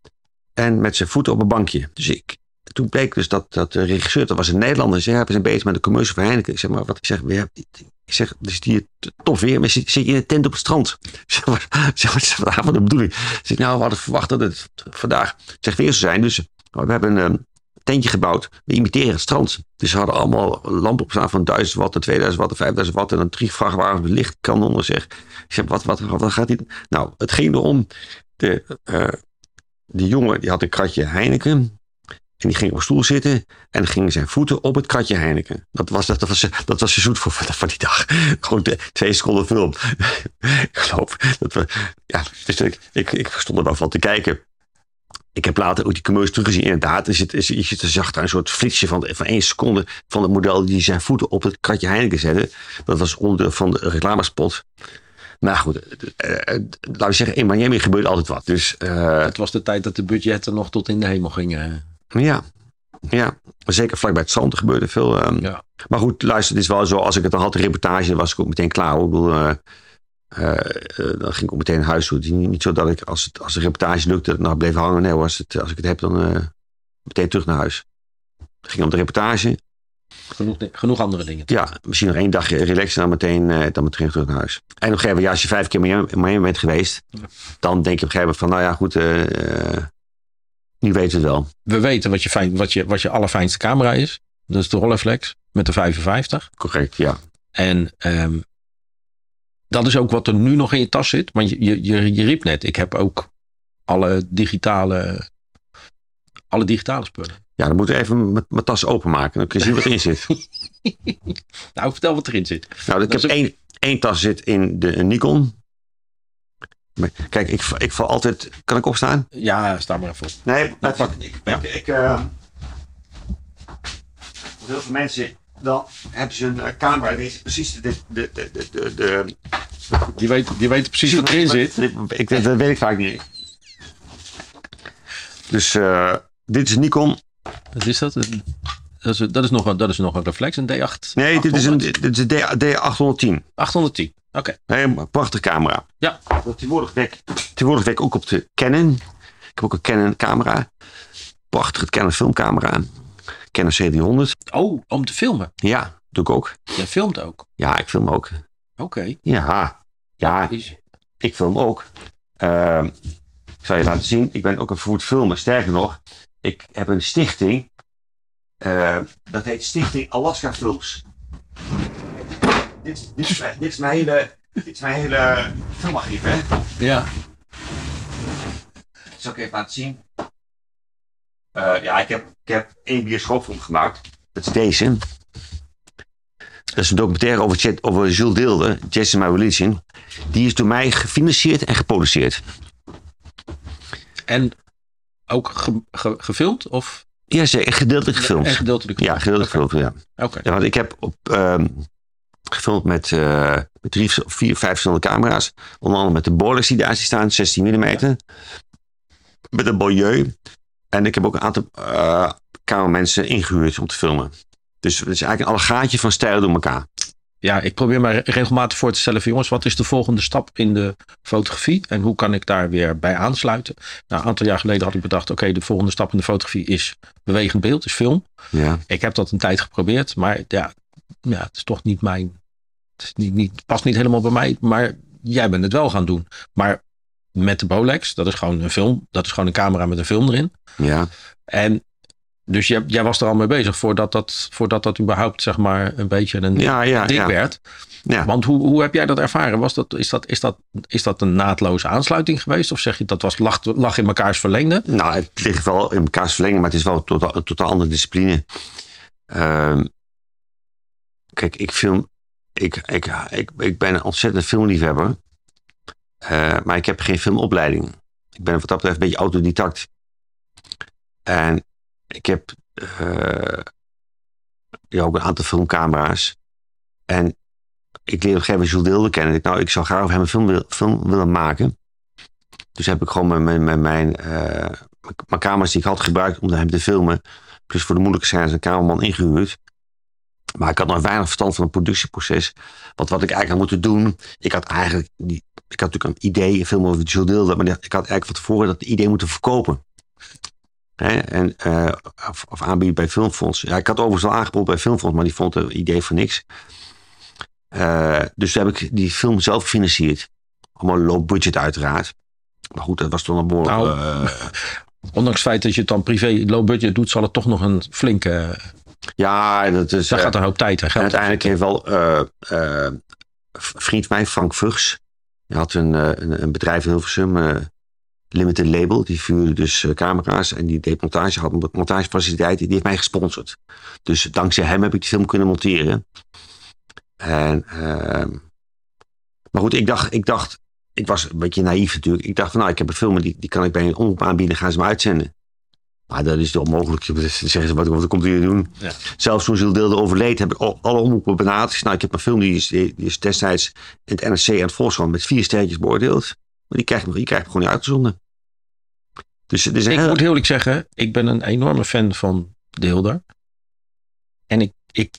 En met zijn voeten op een bankje. Dus ik, toen bleek dus dat, dat de regisseur, dat was een Nederlander, zei, ja, we zijn bezig met een commercial voor Heineken. Ik zeg, maar wat ik zeg, we ik zeg, dus die tof weer, maar zit, je in een tent op het strand? Zeg, wat, zeg, wat is vanavond de bedoeling? Zeg, nou, we hadden verwacht dat het vandaag zeg, weer zou zijn. Dus we hebben een tentje gebouwd. We imiteren het strand. Dus we hadden allemaal lampen op staan van 1000 watt, 2000 watt, 5000 watt. En dan drie vrachtwagens met lichtkanonnen, zeg. Ik zeg, wat, wat, wat, wat gaat dit? Nou, het ging erom, de, uh, die jongen die had een kratje Heineken. En die ging op stoel zitten en gingen zijn voeten op het kratje Heineken. Dat was, dat was, dat was zoet voor van die dag. Gewoon twee seconden film. ik geloof dat we, ja, ik, ik, stond er wel van te kijken. ik heb later ook die commercial teruggezien. Inderdaad, er zit, je zit er zacht een soort flitsje van, van één seconde van het model die zijn voeten op het kratje Heineken zette. Dat was onder van de reclamespot. Maar goed, uh, laten we zeggen, in Miami gebeurt altijd wat. Dus, het was de tijd dat de budgetten nog tot in de hemel gingen. Ja, ja. zeker vlakbij het zand gebeurde veel. Um, ja. Maar goed, luister, het is wel zo, als ik het dan had, de reportage, was ik ook meteen klaar. Ik bedoel, uh, dan ging ik ook meteen naar huis toe. Niet, niet zo dat ik, als, het, als de reportage lukte, nou bleef hangen. Nee, als, het, als ik het heb, dan meteen terug naar huis. Het ging om de reportage. Genoeg, genoeg andere dingen. Ja, misschien nog één dagje relaxen dan meteen, dan meteen terug naar huis. En op een gegeven moment, ja, als je vijf keer in Miami bent geweest, dan denk je op een gegeven moment van, nou ja, goed, nu weten we het wel. We weten wat je, fijn, wat je, wat je allerfijnste camera is. Dat is de Rolleiflex met de 55. Correct, ja. En um, dat is ook wat er nu nog in je tas zit. Want je, je, je, je riep net, ik heb ook alle digitale, alle digitale spullen. Ja, dan moet ik even mijn tas openmaken. Dan kun je zien wat erin zit. nou, vertel wat erin zit. Nou, ik heb één, één tas zit in de Nikon. Kijk, ik, ik val altijd... Kan ik opstaan? Ja, sta maar even op. Nee, ik, pak, ik, ja. ik, ik uh, heel veel mensen, dan hebben ze een uh, camera. Die precies de, de, de, de, de, die, weet, die weet precies wat erin zit. Ik, dat weet ik vaak niet. Dus uh, dit is Nikon wat is dat? Dat is, dat is, nog, een, dat is nog een reflex, een D8? Nee, dit is een, dit is een D810. 810, oké. Okay. Een prachtige camera. Ja. Tegenwoordig werk, tegenwoordig werk ik ook op de Canon. Ik heb ook een Canon camera. Prachtige Canon filmcamera. Canon C300. Oh, om te filmen? Ja, doe ik ook. Jij filmt ook? Ja, ik film ook. Oké. Okay. Ja, ja, ik film ook. Uh, ik zal je laten zien. Ik ben ook een vervoerd filmer. Sterker nog, ik heb een stichting. Uh, dat heet Stichting Alaska Films. Dit, dit, is, mijn, dit, is mijn hele, dit is mijn hele filmarchief, hè? Ja. Dat zal ik even laten zien. Uh, ja, ik heb, ik heb één bioscoopfilm gemaakt. Dat is deze. Dat is een documentaire over, over Jules Deelde, Jazz My Religion. Die is door mij gefinancierd en geproduceerd. En ook ge, ge, gefilmd? Of? Ja, zeker. Gedeeltelijk gefilmd. En gedeeltelijk Ja, gedeeltelijk okay. gefilmd, ja. Oké. Ja, want ik heb op, um, gefilmd met, uh, met drie, vier, vijf verschillende camera's. Onder andere met de Bolex die daar staan, 16 mm. Ja. Met een Beaulieu. En ik heb ook een aantal uh, cameramensen ingehuurd om te filmen. Dus het is eigenlijk een allegaatje van stijlen door elkaar. Ja, ik probeer mij regelmatig voor te stellen van jongens, wat is de volgende stap in de fotografie en hoe kan ik daar weer bij aansluiten? Nou, een aantal jaar geleden had ik bedacht, oké, de volgende stap in de fotografie is bewegend beeld, is film. Ja. Ik heb dat een tijd geprobeerd, maar ja, ja het is toch niet mijn, het is niet, niet, past niet helemaal bij mij, maar jij bent het wel gaan doen. Maar met de Bolex, dat is gewoon een film, dat is gewoon een camera met een film erin. Ja. En dus jij, jij, was er al mee bezig voordat dat, voordat dat überhaupt zeg maar een beetje een ja, ja, ding ja. werd. Ja. Want hoe, hoe heb jij dat ervaren? Was dat, is, dat, is, dat, is dat een naadloze aansluiting geweest? Of zeg je dat was lag, lag in mekaars verlengde? Nou, het ligt wel in mekaars verlengde, maar het is wel een totaal, een totaal andere discipline. Uh, kijk, ik film. Ik, ik, ik, ik ben een ontzettend filmliefhebber. Uh, maar ik heb geen filmopleiding. Ik ben wat dat betreft een beetje autodidact. En ik heb uh, ja, ook een aantal filmcamera's. En ik leerde op een gegeven Jules kennen. Ik, nou, ik zou graag over hem een film, wil, film willen maken. Dus heb ik gewoon mijn, mijn, mijn, uh, mijn camera's die ik had gebruikt om hem te filmen. Plus voor de moeilijke scènes een cameraman ingehuurd. Maar ik had nog weinig verstand van het productieproces. Want wat ik eigenlijk had moeten doen. Ik had eigenlijk. Die, ik had natuurlijk een idee, een film over Jules Deelde. Maar ik had eigenlijk van tevoren dat idee moeten verkopen. Hè, en, uh, of, of, aanbieden bij Filmfonds. Ja, ik had overigens al aangeboden bij Filmfonds, maar die vond het idee van niks. Uh, dus toen heb ik die film zelf gefinancierd. Allemaal low budget uiteraard. Maar goed, dat was toch een behoorlijk... Nou, uh, ondanks het feit dat je het dan privé low budget doet, zal het toch nog een flinke... Ja, dat is... Daar gaat een hoop tijd en geld En uiteindelijk heeft wel vriend van mij, Frank Vugs, die had een, een, een bedrijf in Hilversum... Limited Label. Die vuurde dus uh, camera's en die deed montage, had montagefaciliteiten. Die heeft mij gesponsord. Dus dankzij hem heb ik die film kunnen monteren. En, uh, maar goed, ik dacht, ik dacht, ik was een beetje naïef natuurlijk. Ik dacht van nou, ik heb een film die, die kan ik bij een omroep aanbieden. Gaan ze me uitzenden. Maar dat is onmogelijk. Zeggen ze, wat, wat komt u doen? Ja. Zelfs toen Gilles Deelde overleed, heb ik al, alle omroepen benaderd. Nou, ik heb een film die is, die is destijds in het NRC en het Volkskrant met vier sterretjes beoordeeld. Maar die krijg ik, die krijg gewoon niet uitgezonden. Dus, dus ik heel... moet heel eerlijk zeggen, ik ben een enorme fan van Deelder. En ik, ik,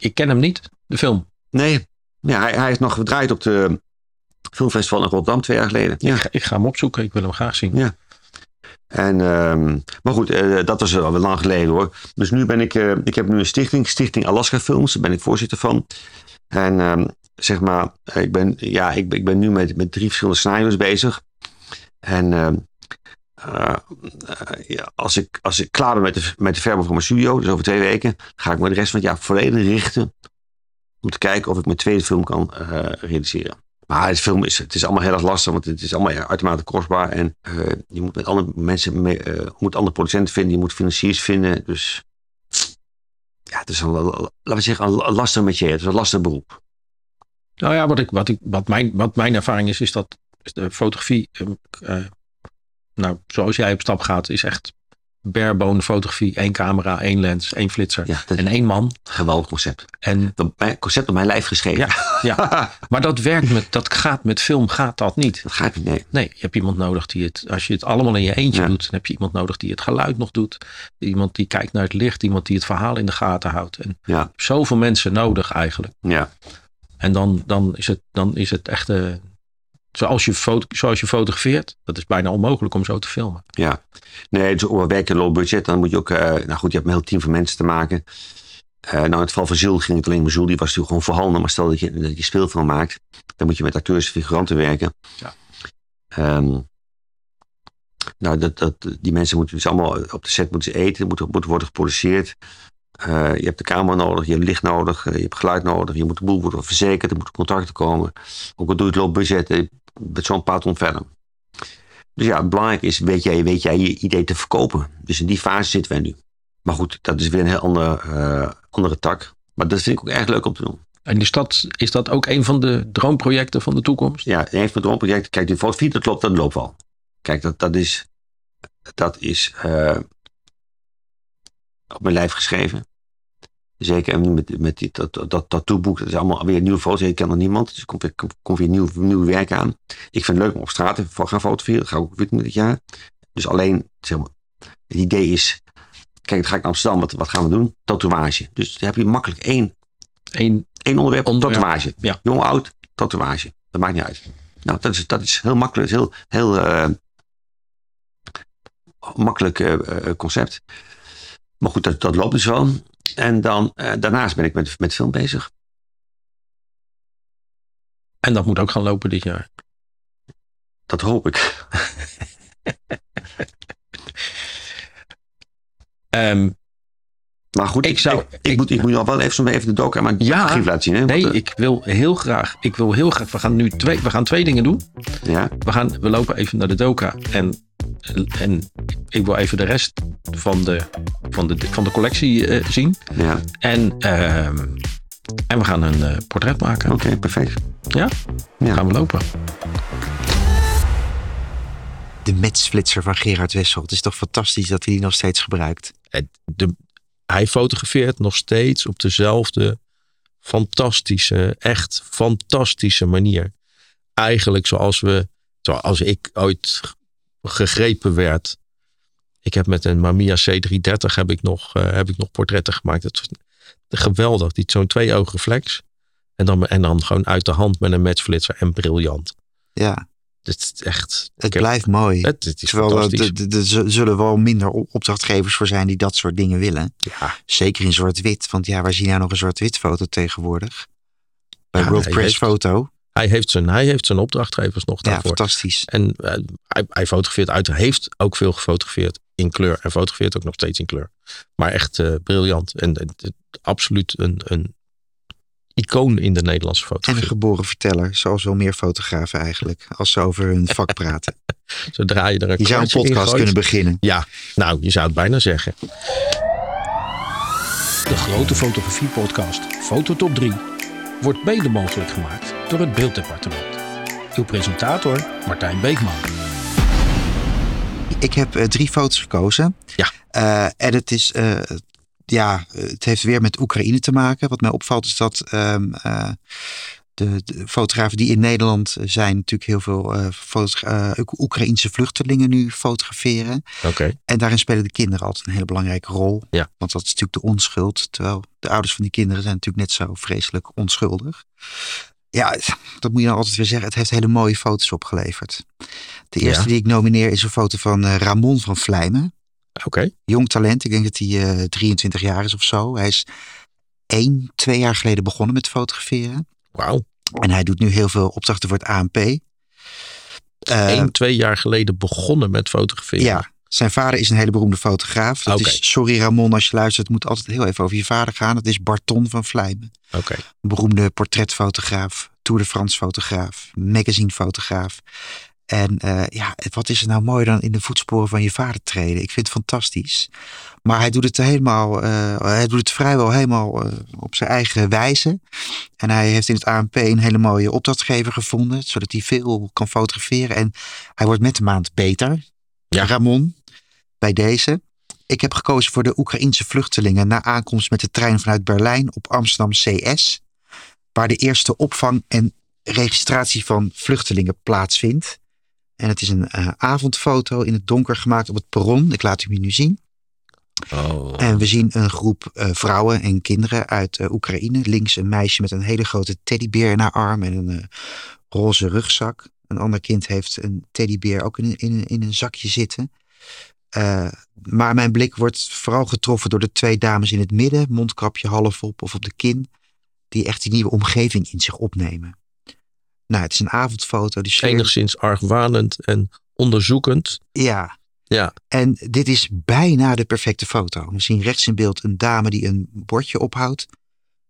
ik ken hem niet, de film. Nee, ja, hij, hij is nog gedraaid op de Filmfestival in Rotterdam twee jaar geleden. Ja. Ik, ik, ga hem opzoeken, ik wil hem graag zien. Ja. En, uh, maar goed, uh, dat was al lang geleden hoor. Dus nu ben ik, uh, ik heb nu een stichting, Stichting Alaska Films, daar ben ik voorzitter van. En uh, zeg maar, ik ben, ja, ik, ik ben nu met, met drie verschillende scenario's bezig. En ehm, ja, als, ik, als ik klaar ben met de, met de van mijn studio, dus over twee weken, ga ik me de rest van het jaar volledig richten om te kijken of ik mijn tweede film kan realiseren. Maar het film is, het is allemaal heel erg lastig, want het is allemaal uitermate kostbaar. En je moet met andere mensen, mee, moet andere producenten vinden, je moet financiers vinden. Dus ja, het is een, laten we zeggen, een lastig. Het is een lastig beroep. Nou ja, wat, ik, wat, ik, wat, mijn, wat mijn ervaring is, is dat de fotografie, uh, nou, zoals jij op stap gaat, is echt barebone fotografie. één camera, één lens, één flitser en één man. Geweldig concept. En mijn concept op mijn lijf geschreven. Ja, ja. maar dat werkt met, dat gaat met film, gaat dat niet. Dat gaat niet, nee. Nee, je hebt iemand nodig die het, als je het allemaal in je eentje doet, dan heb je iemand nodig die het geluid nog doet. Iemand die kijkt naar het licht, iemand die het verhaal in de gaten houdt. En ja. zoveel mensen nodig eigenlijk. Ja. En dan, dan, is, het, dan is het echt, uh, zoals je, foto, zoals je fotografeert, dat is bijna onmogelijk om zo te filmen. Ja, nee, dus op werken low budget, dan moet je ook, uh, nou goed, je hebt een heel team van mensen te maken. Uh, nou, in het geval van Jules ging het alleen maar Jules, die was natuurlijk gewoon voorhanden. Maar stel dat je, dat je speelfilm maakt, dan moet je met acteurs en figuranten werken. Ja. Um, nou, dat, dat, die mensen moeten dus allemaal op de set moeten eten, moeten, moeten worden geproduceerd. Uh, je hebt de camera nodig, je hebt licht nodig, je hebt geluid nodig, je moet de boel worden verzekerd, er moeten contracten komen. Ook al doe je het low budget, met zo'n paar ton verder. Dus ja, belangrijk is, weet jij, weet jij je idee te verkopen. Dus in die fase zitten wij nu. Maar goed, dat is weer een heel andere, uh, andere tak. Maar dat vind ik ook erg leuk om te doen. En is dat, is dat ook een van de droomprojecten van de toekomst? Ja, een van de droomprojecten. Kijk, die dat loopt, dat loopt wel. Kijk, dat, dat is, dat is uh, op mijn lijf geschreven. Zeker met, met die, dat, dat, dat tattoo-boek, dat is allemaal weer nieuwe foto's. Ik ken er niemand, dus er komt weer, komt weer nieuw, nieuw werk aan. Ik vind het leuk om op straat te gaan fotograferen. Dat ga ik ook weer dit jaar. Dus alleen, zeg maar, het idee is, kijk, dan ga ik naar Amsterdam, wat, wat gaan we doen? Tatoeage. Dus dan heb je makkelijk één, één, één onderwerp, onderwerp. tatoeage. Ja. Jong, oud, tatoeage. Dat maakt niet uit. Nou, dat is, dat is heel makkelijk, heel, heel uh, makkelijk uh, concept. Maar goed, dat, dat loopt dus wel. En dan, uh, daarnaast ben ik met, met film bezig. En dat moet ook gaan lopen dit jaar. Dat hoop ik. um, maar goed, ik, zou, ik, ik, moet, ik moet nog wel even, even de docu maar ja, laten zien. Hè? Nee, Want, uh, ik wil heel graag. Ik wil heel graag. We gaan nu twee, we gaan twee dingen doen. Ja. We, gaan, we lopen even naar de doka. En, en ik wil even de rest van de, van de, van de collectie uh, zien. Ja. En, uh, en we gaan een uh, portret maken. Oké, okay, perfect. Ja? ja? Gaan we lopen. De metsflitser van Gerard Wessel. Het is toch fantastisch dat hij die nog steeds gebruikt. De, hij fotografeert nog steeds op dezelfde fantastische, echt fantastische manier. Eigenlijk zoals we, zoals ik ooit gegrepen werd. Ik heb met een Mamiya C330 heb ik nog, uh, heb ik nog portretten gemaakt. Het was geweldig. Die zo'n twee ogen flex. En dan, en dan gewoon uit de hand met een matchflitser en briljant. Ja. Het is echt. Het blijft mooi. Het, het is Terwijl er zullen wel minder opdrachtgevers voor zijn die dat soort dingen willen. Ja. Zeker in zwart-wit. Want ja, waar zien nou nog een zwart-wit foto tegenwoordig? Bij ja, World Press Foto. Hij heeft, zijn, hij heeft zijn opdrachtgevers nog daarvoor. Ja, fantastisch. En uh, hij, hij fotografeert uit. Hij heeft ook veel gefotografeerd in kleur. En fotografeert ook nog steeds in kleur. Maar echt uh, briljant. En uh, absoluut een, een icoon in de Nederlandse fotografie. En een geboren verteller, zoals wel meer fotografen eigenlijk, als ze over hun vak praten. Zodra je er een Je zou een podcast kunnen beginnen. Ja, nou, je zou het bijna zeggen. De grote fotografie podcast Fototop 3 wordt mede mogelijk gemaakt door het Beelddepartement. uw presentator Martijn Beekman. Ik heb uh, drie foto's gekozen. Ja. Uh, en het is, uh, ja, het heeft weer met Oekraïne te maken. Wat mij opvalt is dat um, de, de, fotografen die in Nederland zijn, natuurlijk heel veel uh, Oekraïnse vluchtelingen nu fotograferen. Oké. En daarin spelen de kinderen altijd een hele belangrijke rol. Ja. Want dat is natuurlijk de onschuld. Terwijl de ouders van die kinderen zijn natuurlijk net zo vreselijk onschuldig. Ja, dat moet je nou altijd weer zeggen. Het heeft hele mooie foto's opgeleverd. De eerste Ja. die ik nomineer is een foto van uh, Ramon van Vlijmen. Oké. Jong talent. Ik denk dat hij uh, 23 jaar is of zo. Hij is één, twee jaar geleden begonnen met fotograferen. Wauw. En hij doet nu heel veel opdrachten voor het ANP. Uh, Eén, twee jaar geleden begonnen met fotograferen. Ja, zijn vader is een hele beroemde fotograaf. Dat Oké. is, sorry Ramon als je luistert, het moet altijd heel even over je vader gaan. Dat is Barton van Vlijmen. Oké. Een beroemde portretfotograaf, Tour de France fotograaf, magazinefotograaf. En uh, ja, wat is er nou mooi dan in de voetsporen van je vader treden? Ik vind het fantastisch. Maar hij doet het helemaal, uh, hij doet het vrijwel helemaal uh, op zijn eigen wijze. En hij heeft in het ANP een hele mooie opdrachtgever gevonden, zodat hij veel kan fotograferen. En hij wordt met de maand beter. Ja. Ramon, bij deze. Ik heb gekozen voor de Oekraïense vluchtelingen na aankomst met de trein vanuit Berlijn op Amsterdam CS. Waar de eerste opvang en registratie van vluchtelingen plaatsvindt. En het is een uh, avondfoto in het donker gemaakt op het perron. Ik laat u nu zien. Oh. En we zien een groep uh, vrouwen en kinderen uit uh, Oekraïne. Links een meisje met een hele grote teddybeer in haar arm en een roze rugzak. Een ander kind heeft een teddybeer ook in, in, in een zakje zitten. Maar mijn blik wordt vooral getroffen door de twee dames in het midden, mondkapje half op of op de kin, die echt die nieuwe omgeving in zich opnemen. Nou, het is een avondfoto. Die sfeer... Enigszins argwanend en onderzoekend. Ja. Ja. En dit is bijna de perfecte foto. We zien rechts in beeld een dame die een bordje ophoudt.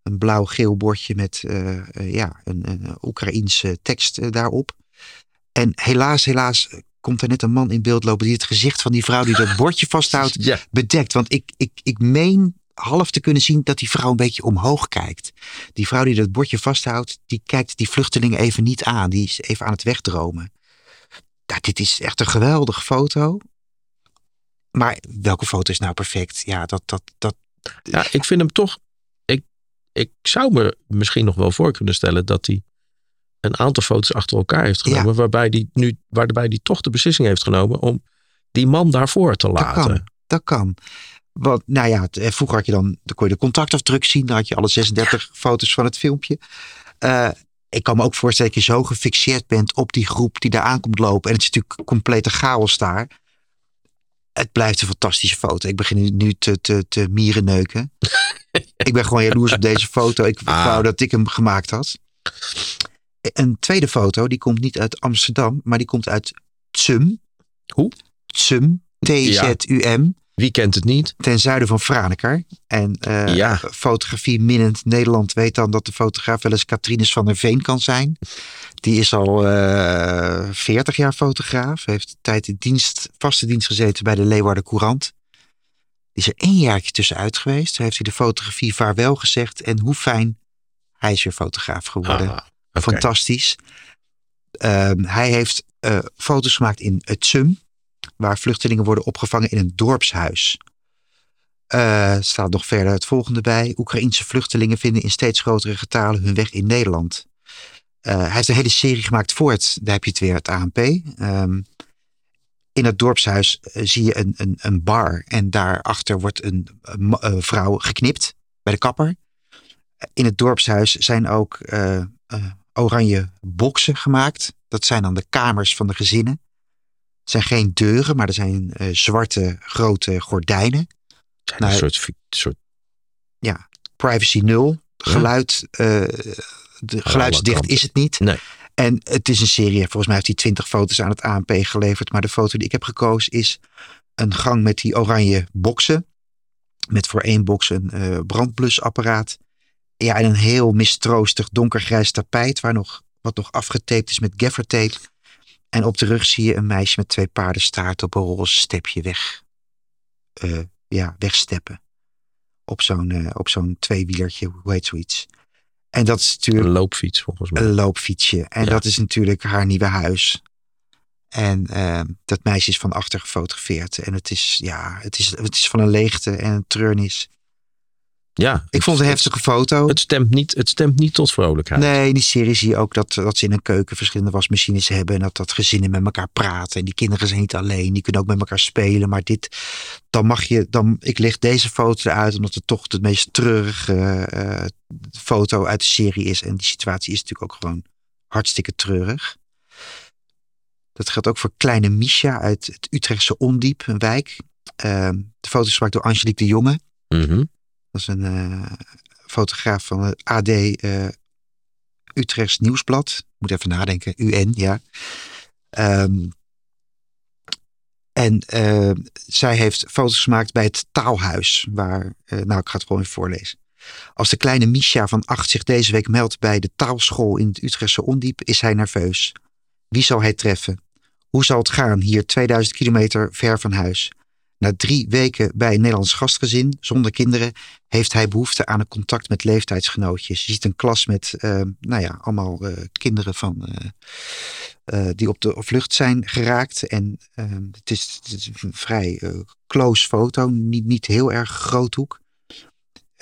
Een blauw-geel bordje met uh, uh, ja, een, een Oekraïense tekst uh, daarop. En helaas, helaas komt er net een man in beeld lopen die het gezicht van die vrouw die dat bordje vasthoudt ja. bedekt. Want ik, ik, ik meen half te kunnen zien dat die vrouw een beetje omhoog kijkt. Die vrouw die dat bordje vasthoudt, die kijkt die vluchtelingen even niet aan. Die is even aan het wegdromen. Nou, dit is echt een geweldige foto. Maar welke foto is nou perfect? Ja, dat... dat, dat... Ja, ik vind hem toch... Ik, ik zou me misschien nog wel voor kunnen stellen dat hij een aantal foto's achter elkaar heeft genomen. Ja. Waarbij die nu, waarbij die toch de beslissing heeft genomen om die man daarvoor te laten. Dat kan. Dat kan. Want, nou ja, vroeger had je dan, dan kon je de contactafdruk zien. Dan had je alle 36 foto's van het filmpje. Uh, ik kan me ook voorstellen dat je zo gefixeerd bent op die groep die daar aankomt lopen. En het is natuurlijk complete chaos daar. Het blijft een fantastische foto. Ik begin nu te, te, te mierenneuken. ik ben gewoon jaloers op deze foto. Ik ah. wou dat ik hem gemaakt had. Een tweede foto, die komt niet uit Amsterdam, maar die komt uit Tsum. Hoe? Tsum. T-Z-U-M. Wie kent het niet? Ten zuiden van Franeker. En uh, ja. fotografie minnend Nederland weet dan dat de fotograaf wel eens Katrines van der Veen kan zijn. Die is al uh, 40 jaar fotograaf. Heeft tijd in dienst, vaste dienst gezeten bij de Leeuwarden Courant. Die is er één jaartje tussenuit geweest. Toen heeft hij de fotografie vaarwel gezegd. En hoe fijn, hij is weer fotograaf geworden. Ah, okay. Fantastisch. Uh, hij heeft uh, foto's gemaakt in het Tsum waar vluchtelingen worden opgevangen in een dorpshuis. Uh, staat nog verder het volgende bij. Oekraïense vluchtelingen vinden in steeds grotere getalen hun weg in Nederland. Uh, hij heeft een hele serie gemaakt voor het, daar heb je het weer, het ANP. Um, in het dorpshuis uh, zie je een, een, een, bar en daarachter wordt een, een vrouw geknipt bij de kapper. In het dorpshuis zijn ook oranje boksen gemaakt. Dat zijn dan de kamers van de gezinnen. Het zijn geen deuren, maar er zijn uh, zwarte grote gordijnen. Zijn nou, een soort, soort... Ja, privacy nul. Geluid, uh, de geluidsdicht is het niet. Nee. En het is een serie, volgens mij heeft hij twintig foto's aan het ANP geleverd. Maar de foto die ik heb gekozen is een gang met die oranje boksen. Met voor één box een uh, brandblusapparaat. Ja, en een heel mistroostig donkergrijs tapijt. Waar nog, wat nog afgetaped is met gaffertape. En op de rug zie je een meisje met twee paardenstaart op een roze stepje weg. Uh, ja, wegsteppen. Op zo'n uh, op zo'n tweewielertje, hoe heet zoiets. En dat is natuurlijk Een loopfiets volgens mij. een loopfietsje. En Ja. dat is natuurlijk haar nieuwe huis. En eh, dat meisje is van achter gefotografeerd. En het is, ja, het is, het is van een leegte en een treurnis. Ja, Ik vond het een heftige foto. Het stemt niet, het stemt niet tot vrolijkheid. Nee, in die serie zie je ook dat, dat ze in een keuken verschillende wasmachines hebben. En dat, dat gezinnen met elkaar praten. En die kinderen zijn niet alleen. Die kunnen ook met elkaar spelen. Maar dit, dan mag je, dan, ik leg deze foto eruit omdat het toch de meest treurige eh, foto uit de serie is. En die situatie is natuurlijk ook gewoon hartstikke treurig. Dat geldt ook voor kleine Misha uit het Utrechtse Ondiep, een wijk. Eh, de foto is gemaakt door Angelique de Jonge. Mhm. Is een eh, fotograaf van het AD eh, Utrechts Nieuwsblad. Moet even nadenken. UN, ja. Ehm, en eh, zij heeft foto's gemaakt bij het taalhuis. Waar, nou, ik ga het gewoon even voorlezen. Als de kleine Misha van acht zich deze week meldt bij de taalschool in het Utrechtse Ondiep, is hij nerveus. Wie zal hij treffen? Hoe zal het gaan hier 2000 kilometer ver van huis? Na drie weken bij een Nederlands gastgezin zonder kinderen heeft hij behoefte aan een contact met leeftijdsgenootjes. Je ziet een klas met, eh, nou ja, allemaal eh, kinderen van, eh, die op de vlucht zijn geraakt. En het, is, het is een vrij close foto, niet, niet heel erg groothoek.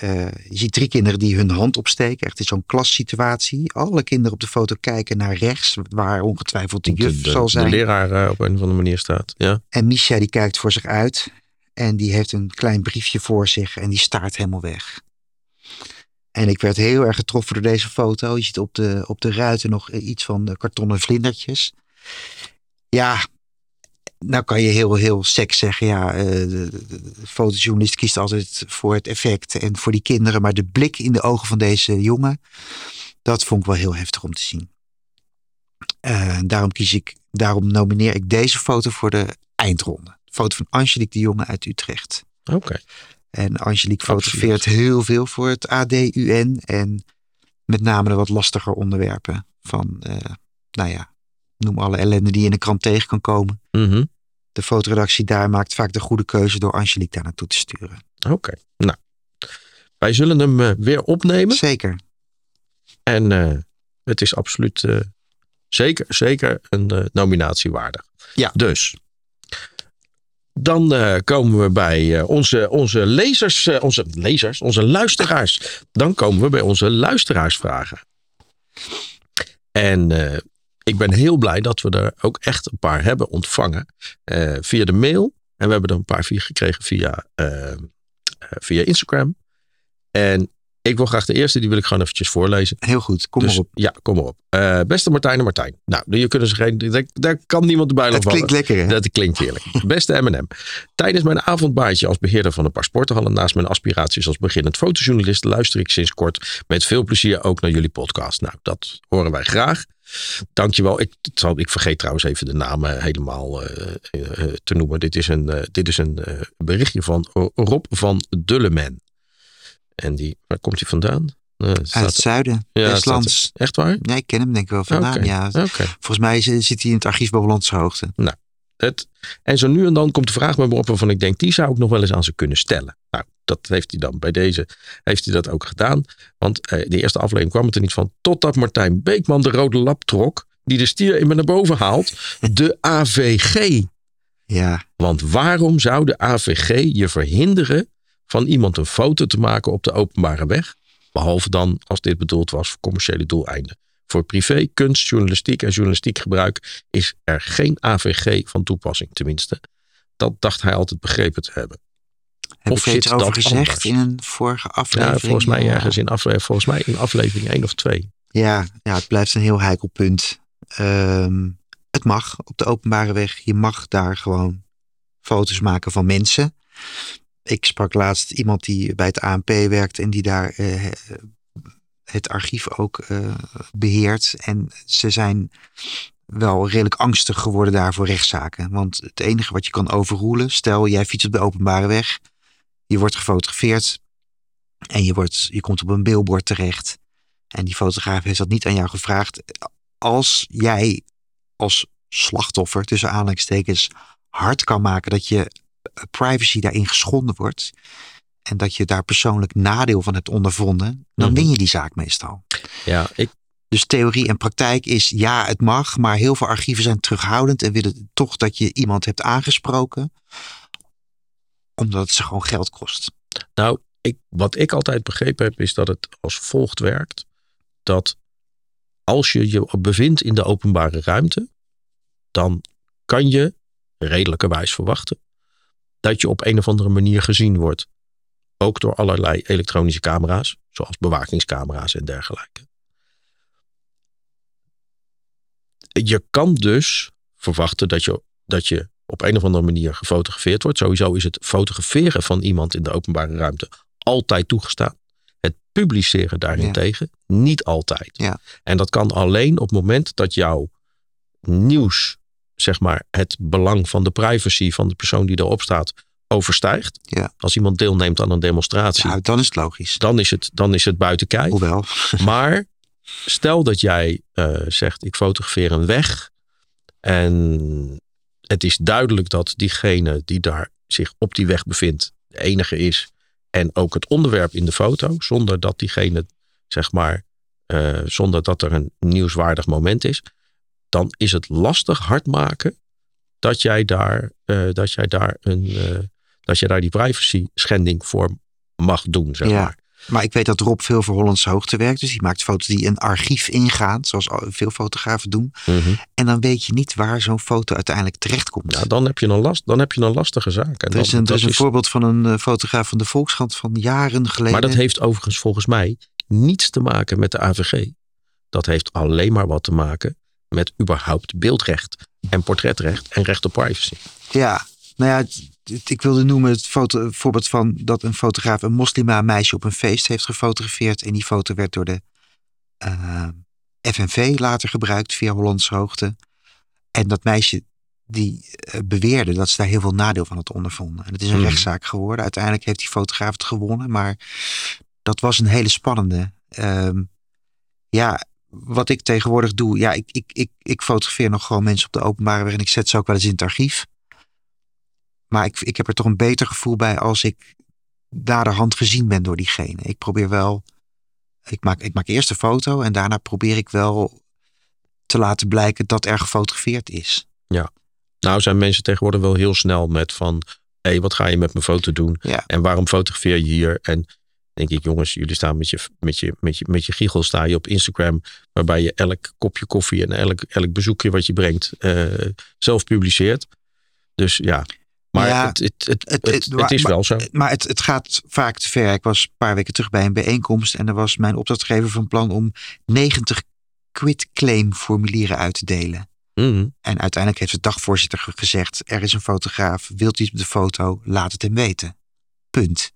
Eh, je ziet drie kinderen die hun hand opsteken. Echt in zo'n klassituatie. Alle kinderen op de foto kijken naar rechts, waar ongetwijfeld de juf de, zal zijn. de leraar eh, op een of andere manier staat. Ja. En Misha die kijkt voor zich uit. En die heeft een klein briefje voor zich en die staart helemaal weg. En ik werd heel erg getroffen door deze foto. Je ziet op de, op de ruiten nog iets van de kartonnen vlindertjes. Ja, nou kan je heel, heel seks zeggen. Ja, eh, de, fotojournalist kiest altijd voor het effect en voor die kinderen. Maar de blik in de ogen van deze jongen, dat vond ik wel heel heftig om te zien. Eh, daarom kies ik, daarom nomineer ik deze foto voor de eindronde. Foto van Angelique de Jonge uit Utrecht. Oké. En Angelique Absoluut. fotografeert heel veel voor het ADUN. En met name de wat lastiger onderwerpen. Van, eh, nou ja, noem alle ellende die je in de krant tegen kan komen. Mhm. De fotoredactie daar maakt vaak de goede keuze door Angelique daar naartoe te sturen. Oké. Nou, wij zullen hem eh, weer opnemen. Zeker. En eh, het is absoluut eh, zeker, zeker een nominatie waardig. Ja. Dus. Dan komen we bij onze, onze lezers, onze lezers, onze luisteraars. Dan komen we bij onze luisteraarsvragen. En ik ben heel blij dat we er ook echt een paar hebben ontvangen eh, via de mail. En we hebben er een paar via gekregen via, eh, eh, via Instagram. En ik wil graag de eerste, die wil ik gewoon eventjes voorlezen. Heel goed. Kom Dus, maar op. Ja, kom maar op. Beste Martijn en Martijn. Nou, je kunnen ze geen, daar, daar kan niemand Het vallen. klinkt lekker hè? Dat klinkt heerlijk. Beste M&M. Tijdens mijn avondbaantje als beheerder van een paar sporthallen naast mijn aspiraties als beginnend fotojournalist luister ik sinds kort met veel plezier ook naar jullie podcast. Nou, dat horen wij graag. Dankjewel. Ik, zal- ik vergeet trouwens even de namen helemaal eh, eh, te noemen. Dit is een, eh, dit is een berichtje van Rob van Dullemen. En die, waar komt hij vandaan? Uit het zuiden. Ja, Westlands. echt waar? Nee, ik ken hem denk ik wel vandaan. Ja. Volgens mij zit hij in het archief bij Hollandse Hoogte. Het, en zo nu en dan komt de vraag bij me op waarvan ik denk, die zou ik nog wel eens aan ze kunnen stellen. Nou, dat heeft hij dan bij deze, heeft hij dat ook gedaan. Want eh, de eerste aflevering kwam het er niet van. Totdat Martijn Beekman de rode lap trok, die de stier in me naar boven haalt. De AVG. Ja, Want waarom zou de AVG je verhinderen van iemand een foto te maken op de openbare weg? Behalve dan als dit bedoeld was voor commerciële doeleinden. Voor privé, kunst, journalistiek en journalistiek gebruik is er geen AVG van toepassing. Tenminste, dat dacht hij altijd begrepen te hebben. Heb Of ik er iets over gezegd anders? in een vorige aflevering? Ja, volgens mij ergens in, afle volgens mij in aflevering 1 of 2. Ja, ja, het blijft een heel heikel punt. Ehm, het mag op de openbare weg. Je mag daar gewoon foto's maken van mensen. Ik sprak laatst iemand die bij het ANP werkt en die daar eh, het archief ook eh, beheert. En ze zijn wel redelijk angstig geworden daar voor rechtszaken. Want het enige wat je kan overroelen, stel jij fietst op de openbare weg, je wordt gefotografeerd en je, wordt, je komt op een billboard terecht. En die fotograaf heeft dat niet aan jou gevraagd. Als jij als slachtoffer, tussen aanhalingstekens, hard kan maken dat je privacy daarin geschonden wordt. En dat je daar persoonlijk nadeel van hebt ondervonden. Dan Mhm. win je die zaak meestal. Ja, ik, Dus theorie en praktijk is ja, het mag, maar heel veel archieven zijn terughoudend en willen toch dat je iemand hebt aangesproken, omdat ze gewoon geld kost. Nou, ik, wat ik altijd begrepen heb, is dat het als volgt werkt. Dat als je je bevindt in de openbare ruimte, dan kan je redelijkerwijs verwachten dat je op een of andere manier gezien wordt. Ook door allerlei elektronische camera's, zoals bewakingscamera's en dergelijke. Je kan dus verwachten dat je, dat je op een of andere manier gefotografeerd wordt. Sowieso is het fotograferen van iemand in de openbare ruimte altijd toegestaan. Het publiceren daarentegen niet altijd. Ja. En dat kan alleen op het moment dat jouw nieuws, zeg maar, het belang van de privacy van de persoon die erop staat, overstijgt. Ja. Als iemand deelneemt aan een demonstratie, Ja, dan is het logisch. dan, is het, dan is het buiten kijf. Hoewel. Maar stel dat jij eh, zegt: ik fotografeer een weg. En het is duidelijk dat diegene die daar zich op die weg bevindt, de enige is. En ook het onderwerp in de foto, zonder dat diegene, zeg maar, eh, zonder dat er een nieuwswaardig moment is. Dan is het lastig hard maken dat jij daar, eh, dat jij daar, een, eh, dat jij daar die privacy schending voor mag doen, zeg Ja. maar. Maar ik weet dat Rob veel voor Hollandse Hoogte werkt. Dus die maakt foto's die een archief ingaan, zoals al- veel fotografen doen. Mhm. En dan weet je niet waar zo'n foto uiteindelijk terechtkomt. Ja, dan heb je een, last, dan heb je een lastige zaak. En er is een, er dat is een is- voorbeeld van een eh, fotograaf van de Volkskrant van jaren geleden. Maar dat heeft overigens volgens mij niets te maken met de AVG. Dat heeft alleen maar wat te maken met überhaupt beeldrecht en portretrecht en recht op privacy. Ja, nou ja, ik wilde noemen het foto, voorbeeld van dat een fotograaf een moslima meisje op een feest heeft gefotografeerd. En die foto werd door de eh, FNV later gebruikt via Hollandse Hoogte. En dat meisje die eh, beweerde dat ze daar heel veel nadeel van had ondervonden. En het is een Mhm. rechtszaak geworden. Uiteindelijk heeft die fotograaf het gewonnen. Maar dat was een hele spannende. Ehm, ja, wat ik tegenwoordig doe. Ja, ik, ik, ik, ik fotografeer nog gewoon mensen op de openbare weg. En ik zet ze ook wel eens in het archief. Maar ik, ik heb er toch een beter gevoel bij als ik naderhand gezien ben door diegene. Ik probeer wel. Ik maak, ik maak eerst een foto en daarna probeer ik wel te laten blijken dat er gefotografeerd is. Nou zijn mensen tegenwoordig wel heel snel met van... hé, hey, wat ga je met mijn foto doen? Ja. En waarom fotografeer je hier? En denk ik, jongens, jullie staan met je, met je, met je, met je giegel sta je op Instagram... waarbij je elk kopje koffie en elk, elk bezoekje wat je brengt eh, zelf publiceert. Dus ja, maar Ja, het, het, het, is wel zo. Maar het, het gaat vaak te ver. Ik was een paar weken terug bij een bijeenkomst en er was mijn opdrachtgever van plan om 90 quitclaim formulieren uit te delen. Mhm. En uiteindelijk heeft de dagvoorzitter ge- gezegd: er is een fotograaf, wilt u de foto, laat het hem weten. Punt.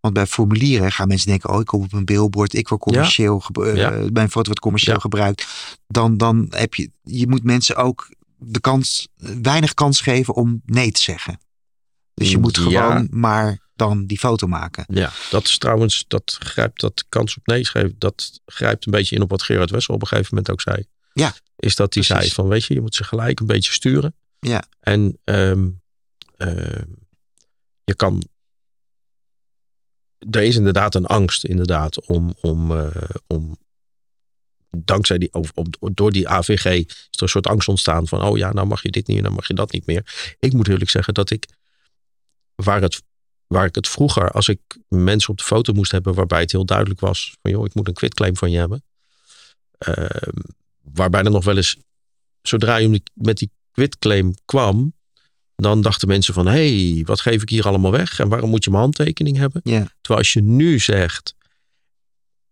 Want bij formulieren gaan mensen denken: oh, ik kom op een billboard, ik word commercieel, ge- eh, Ja. mijn foto wordt commercieel Ja. gebruikt. Dan, dan heb je, je moet mensen ook de kans, weinig kans geven om nee te zeggen. Dus je moet Ja. gewoon maar dan die foto maken. Ja, dat is trouwens, dat grijpt dat kans op nee schrijven, dat grijpt een beetje in op wat Gerard Wessel op een gegeven moment ook zei. Ja, Is dat hij zei van, weet je, je moet ze gelijk een beetje sturen. Ja. En ehm, ehm, je kan, er is inderdaad een angst inderdaad om, om, eh, om dankzij die, of, door die AVG is er een soort angst ontstaan van, oh ja, nou mag je dit niet, nou mag je dat niet meer. Ik moet eerlijk zeggen dat ik, waar het waar ik het vroeger, als ik mensen op de foto moest hebben waarbij het heel duidelijk was van joh, ik moet een quitclaim van je hebben. Ehm, waarbij er nog wel eens, zodra je met die quitclaim kwam, dan dachten mensen van hé, hey, wat geef ik hier allemaal weg en waarom moet je mijn handtekening hebben? Ja. Terwijl als je nu zegt,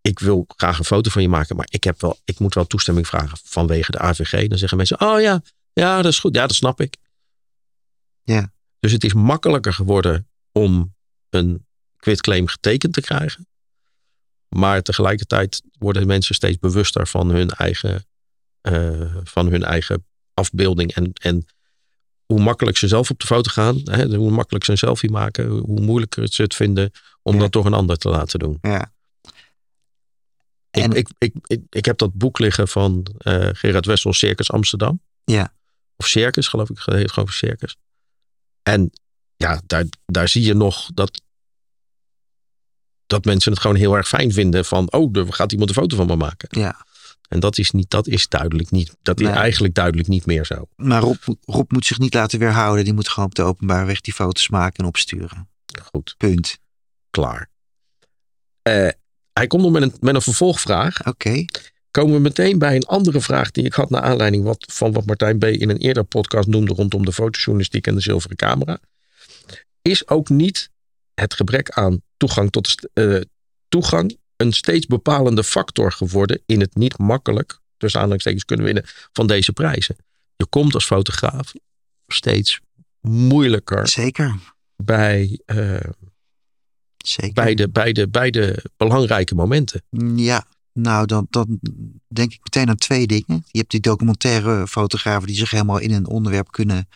ik wil graag een foto van je maken, maar ik, heb wel, ik moet wel toestemming vragen vanwege de AVG. Dan zeggen mensen, oh ja, ja, dat is goed. Ja, dat snap ik. Ja. Dus het is makkelijker geworden om een quitclaim getekend te krijgen. Maar tegelijkertijd worden mensen steeds bewuster van hun eigen, eh, van hun eigen afbeelding. En, en hoe makkelijk ze zelf op de foto gaan, hè, hoe makkelijk ze een selfie maken, hoe moeilijker ze het vinden om Ja. dat door een ander te laten doen. Ja. Ik, En- ik, ik, ik, ik heb dat boek liggen van eh, Gerard Wessel, Circus Amsterdam. Ja. Of Circus, geloof ik. Het heet gewoon Circus. En ja, daar, daar zie je nog dat, dat mensen het gewoon heel erg fijn vinden van, oh, er gaat iemand een foto van me maken. Ja. En dat is, niet, dat is duidelijk niet, dat is Nee. eigenlijk duidelijk niet meer zo. Maar Rob, Rob moet zich niet laten weerhouden. Die moet gewoon op de openbare weg die foto's maken en opsturen. Goed, Punt. klaar. Eh, hij komt nog met een, met een vervolgvraag. Oké. Komen we meteen bij een andere vraag die ik had naar aanleiding wat, van wat Martijn B. in een eerder podcast noemde rondom de fotojournalistiek en de zilveren camera. Is ook niet het gebrek aan toegang tot eh, toegang een steeds bepalende factor geworden in het niet makkelijk, tussen aanhalingstekens, kunnen winnen van deze prijzen. Je komt als fotograaf steeds moeilijker Zeker. bij, eh, Zeker. bij, de, bij, de, bij de belangrijke momenten. Ja, nou dan, dan denk ik meteen aan twee dingen. Je hebt die documentaire fotografen die zich helemaal in een onderwerp kunnen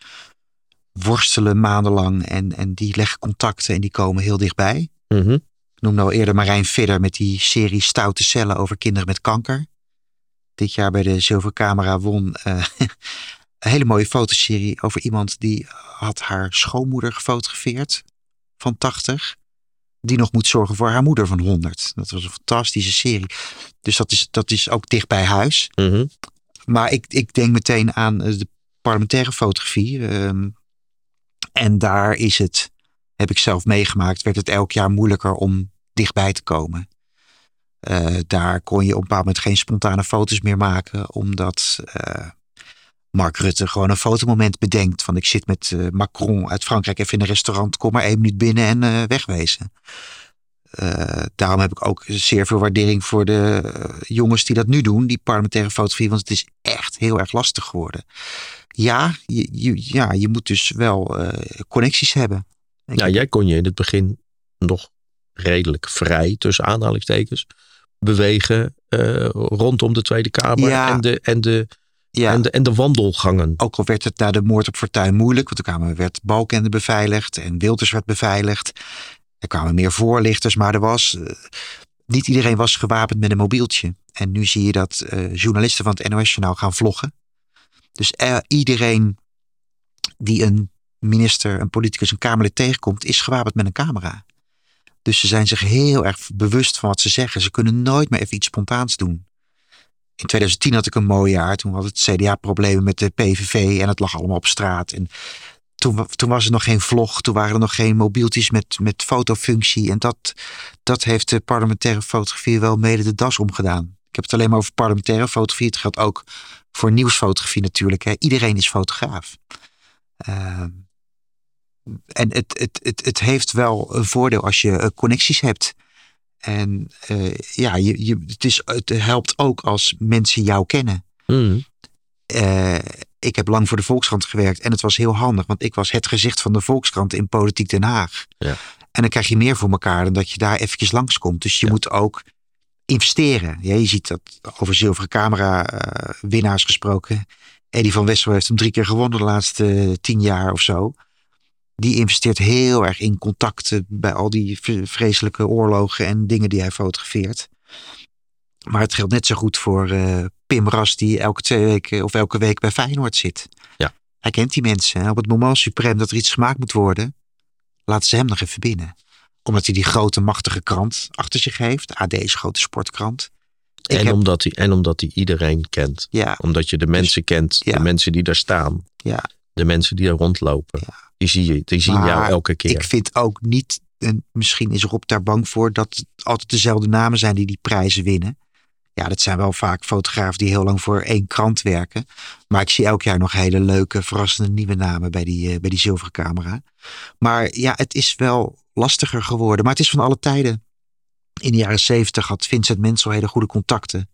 worstelen maandenlang. En, en die leggen contacten en die komen heel dichtbij. Mhm. Ik noemde al eerder Marijn Vidder met die serie Stoute Cellen over kinderen met kanker. Dit jaar bij de Zilveren Camera won eh, een hele mooie fotoserie over iemand die had haar schoonmoeder gefotografeerd van 80. Die nog moet zorgen voor haar moeder van 100. Dat was een fantastische serie. Dus dat is, dat is ook dicht bij huis. Mhm. Maar ik, ik denk meteen aan eh, de parlementaire fotografie. ehm, en daar is het, heb ik zelf meegemaakt, werd het elk jaar moeilijker om dichtbij te komen. Eh, daar kon je op een bepaald moment geen spontane foto's meer maken, omdat eh, Mark Rutte gewoon een fotomoment bedenkt. Van ik zit met eh, Macron uit Frankrijk even in een restaurant, kom maar één minuut binnen en eh, wegwezen. Eh, daarom heb ik ook zeer veel waardering voor de jongens die dat nu doen, die parlementaire fotografie, want het is echt heel erg lastig geworden. Ja, je, je, ja, je moet dus wel connecties hebben. Ja, jij kon je in het begin nog redelijk vrij, tussen aanhalingstekens, bewegen rondom de Tweede Kamer Ja. en, de, en, de, ja, en, de, en de wandelgangen. ook al werd het na de moord op Fortuyn moeilijk, want er kwamen, werd Balkende beveiligd en Wilders werd beveiligd. Er kwamen meer voorlichters, maar er was, eh, niet iedereen was gewapend met een mobieltje. En nu zie je dat eh, journalisten van het NOS-journaal gaan vloggen. Dus eh, iedereen die een minister, een politicus, een Kamerlid tegenkomt, is gewapend met een camera. Dus ze zijn zich heel erg bewust van wat ze zeggen. Ze kunnen nooit meer even iets spontaans doen. In 2010 had ik een mooi jaar. Toen had het CDA problemen met de PVV en het lag allemaal op straat. En toen, toen was er nog geen vlog. Toen waren er nog geen mobieltjes met, met fotofunctie. En dat, dat heeft de parlementaire fotografie wel mede de das omgedaan. Ik heb het alleen maar over parlementaire fotografie. Het geldt ook voor nieuwsfotografie natuurlijk. Hè. Iedereen is fotograaf. Ehm, en het, het, het, het heeft wel een voordeel als je eh, connecties hebt. En eh, ja, je, je, het, is, het helpt ook als mensen jou kennen. Mhm. Eh, ik heb lang voor de Volkskrant gewerkt en het was heel handig, want ik was het gezicht van de Volkskrant in Politiek Den Haag. Ja. En dan krijg je meer voor elkaar dan dat je daar eventjes langskomt. Dus je Ja. moet ook investeren. Ja, je ziet dat over zilveren camera eh, winnaars gesproken. Eddie van Wessel heeft hem drie keer gewonnen de laatste tien jaar of zo. Die investeert heel erg in contacten bij al die vreselijke oorlogen en dingen die hij fotografeert. Maar het geldt net zo goed voor eh, Pim Ras, die elke twee weken of elke week bij Feyenoord zit. Ja. Hij kent die mensen. En op het moment suprem dat er iets gemaakt moet worden, laten ze hem nog even binnen. Omdat hij die grote, machtige krant achter zich heeft. AD is een grote sportkrant. Ik En, heb- omdat hij, en omdat hij iedereen kent. Ja, Omdat je de mensen kent, ja. de mensen die daar staan, ja. de mensen die daar rondlopen. Die, zie je, die zien jou elke keer. Ik vind ook niet, en misschien is Rob daar bang voor, dat het altijd dezelfde namen zijn die die prijzen winnen. Ja, dat zijn wel vaak fotografen die heel lang voor één krant werken. Maar ik zie elk jaar nog hele leuke, verrassende nieuwe namen bij die, eh, bij die zilveren camera. Maar ja, het is wel lastiger geworden. Maar het is van alle tijden. In de jaren zeventig had Vincent Mensel hele goede contacten.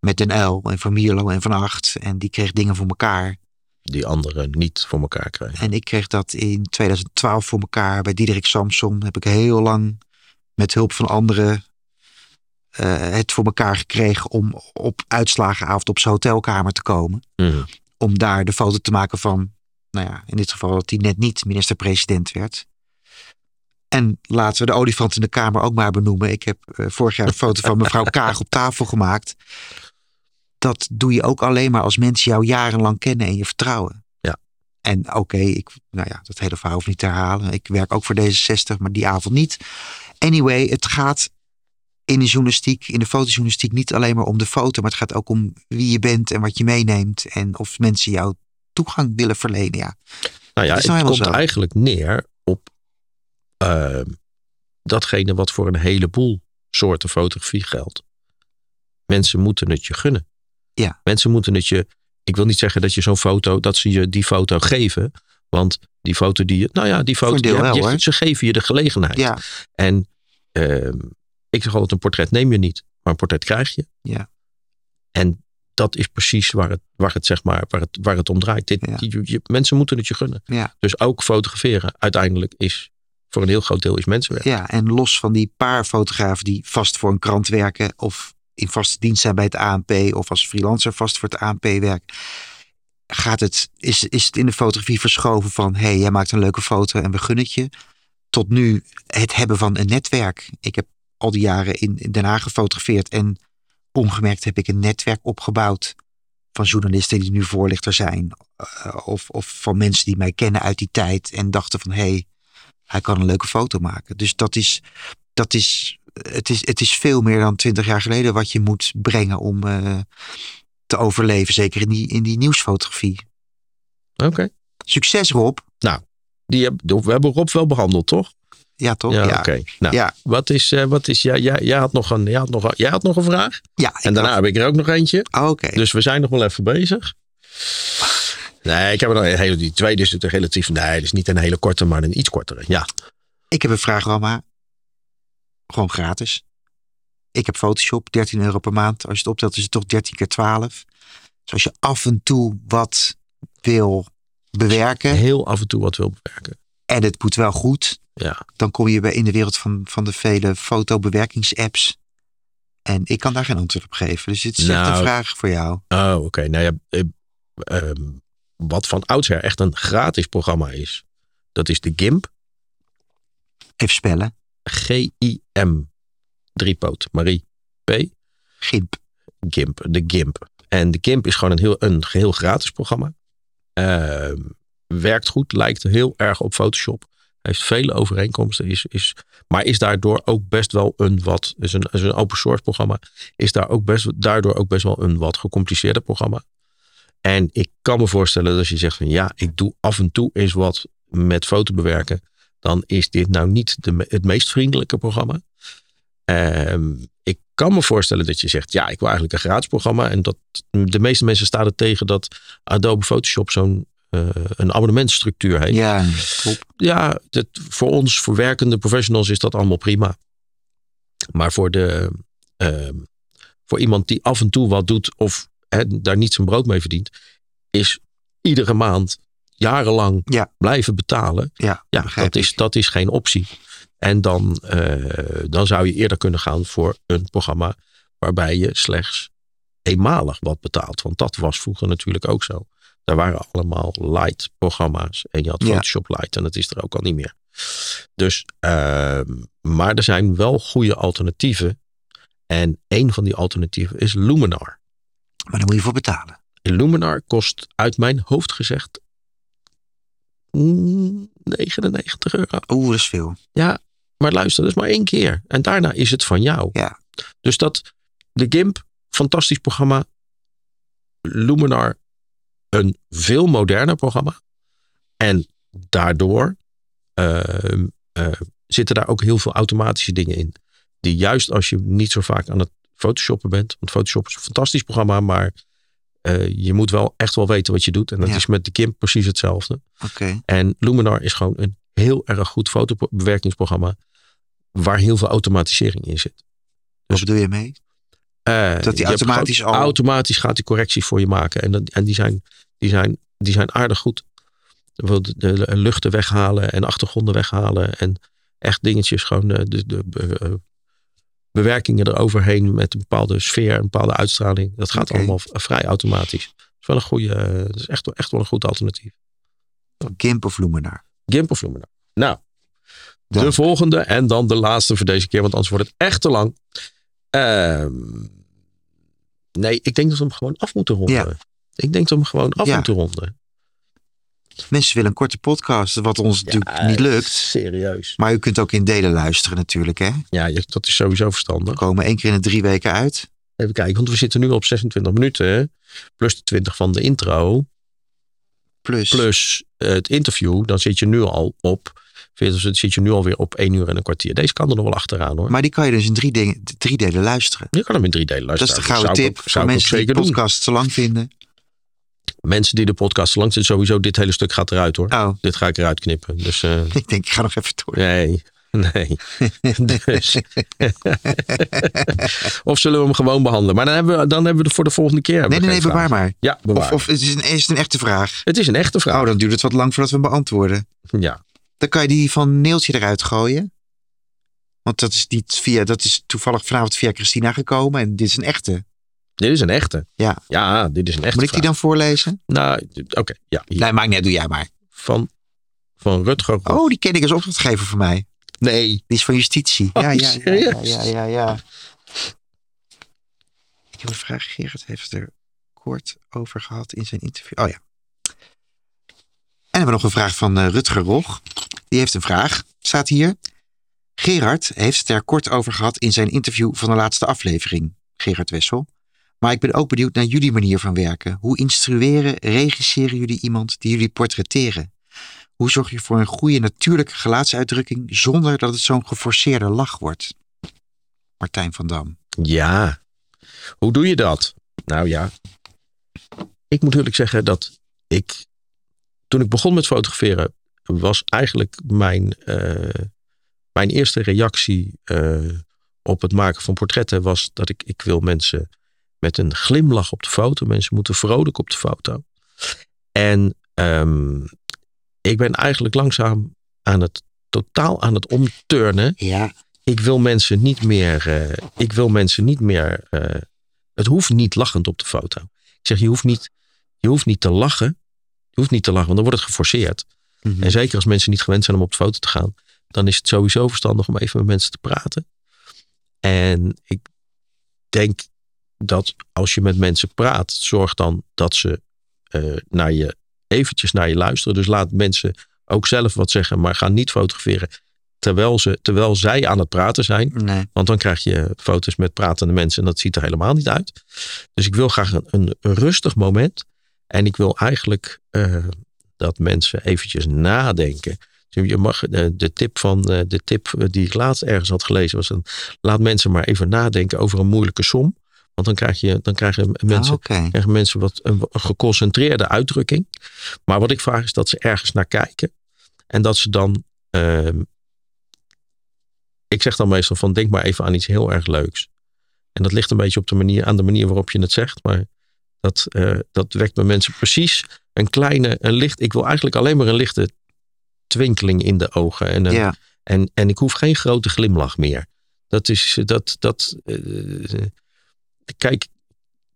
Met Den L en Van Mierlo en Van Acht. En die kreeg dingen voor elkaar. Die anderen niet voor elkaar krijgen. En ik kreeg dat in 2012 voor elkaar. Bij Diederik Samson heb ik heel lang met hulp van anderen eh, het voor elkaar gekregen om op uitslagenavond op zijn hotelkamer te komen. Mhm. Om daar de foto te maken van, nou ja, in dit geval dat hij net niet minister-president werd. En laten we de olifant in de kamer ook maar benoemen. Ik heb eh, vorig jaar een foto van mevrouw Kaag op tafel gemaakt. Dat doe je ook alleen maar als mensen jou jarenlang kennen en je vertrouwen. Ja. En oké, ik, nou ja, dat hele verhaal hoef niet te herhalen. Ik werk ook voor D66, maar die avond niet. Anyway, het gaat in de journalistiek, in de fotojournalistiek, niet alleen maar om de foto, maar het gaat ook om wie je bent en wat je meeneemt. En of mensen jou toegang willen verlenen. Ja. Nou ja, het nou komt zo. eigenlijk neer op ehm, datgene wat voor een heleboel soorten fotografie geldt. Mensen moeten het je gunnen. Ja. Mensen moeten het je. Ik wil niet zeggen dat je zo'n foto, dat ze je die foto geven. Want die foto die je. Nou ja, die foto. die wel, je- ze geven je de gelegenheid. Ja, En ehm, ik zeg altijd: een portret neem je niet, maar een portret krijg je. Ja. En dat is precies waar het, waar het, zeg maar, waar het, waar het om draait. Dit, Ja. je- je- mensen moeten het je gunnen. ja, Dus ook fotograferen uiteindelijk is voor een heel groot deel is mensenwerk. ja. En los van die paar fotografen die vast voor een krant werken of in vaste dienst zijn bij het ANP of als freelancer vast voor het ANP werken. Gaat het, is, is het in de fotografie verschoven van hé, hey, jij maakt een leuke foto en we gunnen het je. Tot nu het hebben van een netwerk. Ik heb al die jaren in, in Den Haag gefotografeerd en ongemerkt heb ik een netwerk opgebouwd van journalisten die nu voorlichter zijn. eh, of, of van mensen die mij kennen uit die tijd en dachten van hé, hey, hij kan een leuke foto maken. Dus dat is, dat is, het is, het is veel meer dan twintig jaar geleden wat je moet brengen om eh, te overleven. Zeker in die, in die nieuwsfotografie. Oké. Succes Rob. Die heb, we hebben Rob wel behandeld, toch? Ja toch? Ja, Ja, oké. Nou, ja, wat is, eh, wat is jij, jij, jij, had nog een, jij, had nog, jij had nog een vraag. ja. En daarna had- heb ik er ook nog eentje. Oh, Oké. Dus we zijn nog wel even bezig. Nee, ik heb er nog een hele, die tweede is het relatief. Nee, is niet een hele korte, maar een iets kortere. Ja. Ik heb een vraag, Rama. Gewoon gratis. Ik heb Photoshop, 13 euro per maand. Als je het optelt is het toch 13 keer 12. Dus als je af en toe wat wil bewerken Heel af en toe wat wil bewerken. en het moet wel goed, Ja. dan kom je bij in de wereld van, van de vele fotobewerkingsapps. En ik kan daar geen antwoord op geven. Dus het is echt Nou, een vraag voor jou. Oh, oké. Nou ja, eh, ehm, wat van oudsher echt een gratis programma is, dat is de GIMP. Even spellen. G-I-M. Driepoot. Marie. P. Gimp. GIMP. De GIMP. En de GIMP is gewoon een heel, een geheel gratis programma. Ehm, werkt goed. Lijkt heel erg op Photoshop. Heeft vele overeenkomsten. Is, is, maar is daardoor ook best wel een wat. Is een, is een open source programma. Is daar ook best, daardoor ook best wel een wat gecompliceerder programma. En ik kan me voorstellen dat als je zegt van ja, ik doe af en toe eens wat met foto bewerken. Dan is dit nou niet de, het meest vriendelijke programma. Ehm, ik kan me voorstellen dat je zegt, ja, ik wil eigenlijk een gratis programma. En dat de meeste mensen staan er tegen dat Adobe Photoshop zo'n eh, een abonnementstructuur heeft. Ja, top. Ja, dat, voor ons, voor werkende professionals is dat allemaal prima. Maar voor, de, ehm, voor iemand die af en toe wat doet of daar niet zijn brood mee verdient, is iedere maand jarenlang Ja. blijven betalen. Ja, dat is, ik. dat is geen optie. En dan, eh, dan zou je eerder kunnen gaan voor een programma waarbij je slechts eenmalig wat betaalt. Want dat was vroeger natuurlijk ook zo. Daar waren allemaal light programma's. En je had Ja. Photoshop Light en dat is er ook al niet meer. Dus, ehm, maar er zijn wel goede alternatieven. En een van die alternatieven is Luminar. Maar daar moet je voor betalen. Luminar kost uit mijn hoofd gezegd 99 euro. Oeh, dat is veel. Ja, maar luister, dat is maar één keer. En daarna is het van jou. Ja. Dus dat, de GIMP, fantastisch programma. Luminar, een veel moderner programma. En daardoor ehm, eh, zitten daar ook heel veel automatische dingen in. Die juist als je niet zo vaak aan het photoshoppen bent. Want Photoshop is een fantastisch programma, maar eh, je moet wel echt wel weten wat je doet. En dat Ja. is met de GIMP precies hetzelfde. Oké. En Luminar is gewoon een heel erg goed fotobewerkingsprogramma. Waar heel veel automatisering in zit. Wat bedoel je mee? Eh, Dat die automatisch gewoon- al- Automatisch gaat die correcties voor je maken. En, dat, en die, zijn, die, zijn, die zijn aardig goed. De, de luchten weghalen en achtergronden weghalen. En echt dingetjes gewoon de, de, de eh, bewerkingen eroverheen met een bepaalde sfeer, een bepaalde uitstraling. Dat gaat allemaal vrij automatisch. Dat is wel een goede, eh, dat is echt, echt wel een goed alternatief. Gimp of Luminar? Gimp of Luminar. Nou, de volgende en dan de laatste voor deze keer, want anders wordt het echt te lang. Ehm, nee, ik denk dat we hem gewoon af moeten ronden. Ja. Ik denk dat we hem gewoon af Ja. moeten ronden. Mensen willen een korte podcast, wat ons natuurlijk niet lukt. Serieus. Maar u kunt ook in delen luisteren natuurlijk, hè? Ja, dat is sowieso We verstandig. komen één keer in de drie weken uit. Even kijken, want we zitten nu op 26 minuten. Plus de 20 van de intro. Plus, Plus eh, het interview. Dan zit je nu al op. 40, zit je nu alweer op 1 uur en een kwartier. Deze kan er nog wel achteraan hoor. maar die kan je dus in drie, dingen, drie delen luisteren. je kan hem in drie delen Dat is luisteren. de gouden tip voor mensen die de podcast te lang vinden. Mensen die de podcast lang zitten, sowieso dit hele stuk gaat eruit hoor. Oh, Dit ga ik eruit knippen. Dus eh, ik denk, ik ga nog even door. nee, nee. dus. of zullen we hem gewoon behandelen? Maar dan hebben we, dan hebben we er voor de volgende keer. Nee, nee, nee, bewaar maar. Ja, bewaar. Of, of is, het een, is het een echte vraag? het is een echte vraag. Oh, dan duurt het wat lang voordat we hem beantwoorden. Ja. Dan kan je die van Neeltje eruit gooien. Want dat is, niet via, dat is toevallig vanavond via Christina gekomen. En dit is een echte. Dit is een echte. Ja. Ja, dit is een echte Moet ik die vraag. dan voorlezen? Nou, oké. ja. hier. Nee, maakt uit, doe jij maar. Van, van Rutger. Rob. Oh, die ken ik als opdrachtgever voor mij. Nee. Die is van justitie. Oh, ja, ja, ja, ja, ja. Ik heb een vraag. Gerard heeft er kort over gehad in zijn interview. Oh ja. En hebben we nog een vraag van eh, Rutger Rog. Die heeft een vraag. Staat hier. Gerard heeft het er kort over gehad in zijn interview van de laatste aflevering. Gerard Wessel. Maar ik ben ook benieuwd naar jullie manier van werken. Hoe instrueren, regisseren jullie iemand die jullie portretteren? Hoe zorg je voor een goede natuurlijke gelaatsuitdrukking zonder dat het zo'n geforceerde lach wordt? Martijn van Dam. Ja. Hoe doe je dat? Nou ja. Ik moet eerlijk zeggen dat ik. Toen ik begon met fotograferen. was eigenlijk mijn. eh, mijn eerste reactie. eh, op het maken van portretten. was dat ik. Ik wil mensen. Met een glimlach op de foto. Mensen moeten vrolijk op de foto. En. ehm, ik ben eigenlijk langzaam aan het. totaal aan het omturnen Ja. ik wil mensen niet meer. eh, ik wil mensen niet meer. eh, het hoeft niet lachend op de foto. Ik zeg, je hoeft niet, je hoeft niet te lachen. Je hoeft niet te lachen, want dan wordt het geforceerd. Mhm. En zeker als mensen niet gewend zijn om op de foto te gaan, dan is het sowieso verstandig om even met mensen te praten. En ik denk dat als je met mensen praat, zorg dan dat ze eh, naar je eventjes naar je luisteren. Dus laat mensen ook zelf wat zeggen, maar ga niet fotograferen terwijl, ze, terwijl zij aan het praten zijn. Nee. Want dan krijg je foto's met pratende mensen en dat ziet er helemaal niet uit. Dus ik wil graag een, rustig moment. En ik wil eigenlijk eh, dat mensen eventjes nadenken. Dus Je mag, de, de tip van eh, de tip die ik laatst ergens had gelezen was een, laat mensen maar even nadenken over een moeilijke som. Want dan, krijg je, dan krijgen mensen, Ah, krijgen mensen wat een, een geconcentreerde uitdrukking. Maar wat ik vraag is dat ze ergens naar kijken. En dat ze dan. ehm, ik zeg dan meestal van denk maar even aan iets heel erg leuks. En dat ligt een beetje op de manier, aan de manier waarop je het zegt. Maar dat, eh, dat wekt bij mensen precies een kleine, een licht. Ik wil eigenlijk alleen maar een lichte twinkeling in de ogen. En, een, Ja. en, en ik hoef geen grote glimlach meer. Dat is dat. dat eh, kijk,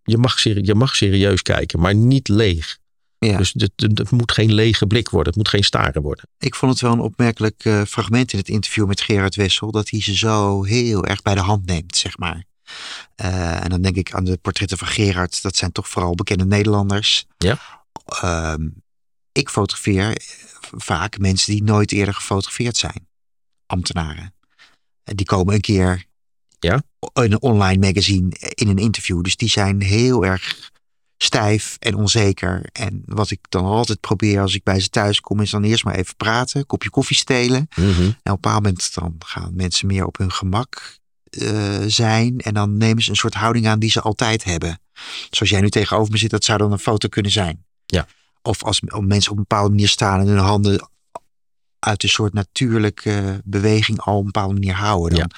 je mag, je mag serieus kijken, maar niet leeg. Ja. Dus het, moet geen lege blik worden. Het moet geen staren worden. Ik vond het wel een opmerkelijk eh, fragment in het interview met Gerard Wessel. Dat hij ze zo heel erg bij de hand neemt, zeg maar. Eh, en dan denk ik aan de portretten van Gerard. Dat zijn toch vooral bekende Nederlanders. Ja. Ehm, ik fotografeer vaak mensen die nooit eerder gefotografeerd zijn. Ambtenaren. En die komen een keer Ja. in een online magazine in een interview. Dus die zijn heel erg stijf en onzeker. En wat ik dan altijd probeer als ik bij ze thuis kom, is dan eerst maar even praten, kopje koffie stelen. En op een bepaald moment dan gaan mensen meer op hun gemak eh, zijn. En dan nemen ze een soort houding aan die ze altijd hebben. Zoals jij nu tegenover me zit, dat zou dan een foto kunnen zijn. Ja. Of als mensen op een bepaalde manier staan en hun handen uit een soort natuurlijke beweging al op een bepaalde manier houden. Dan,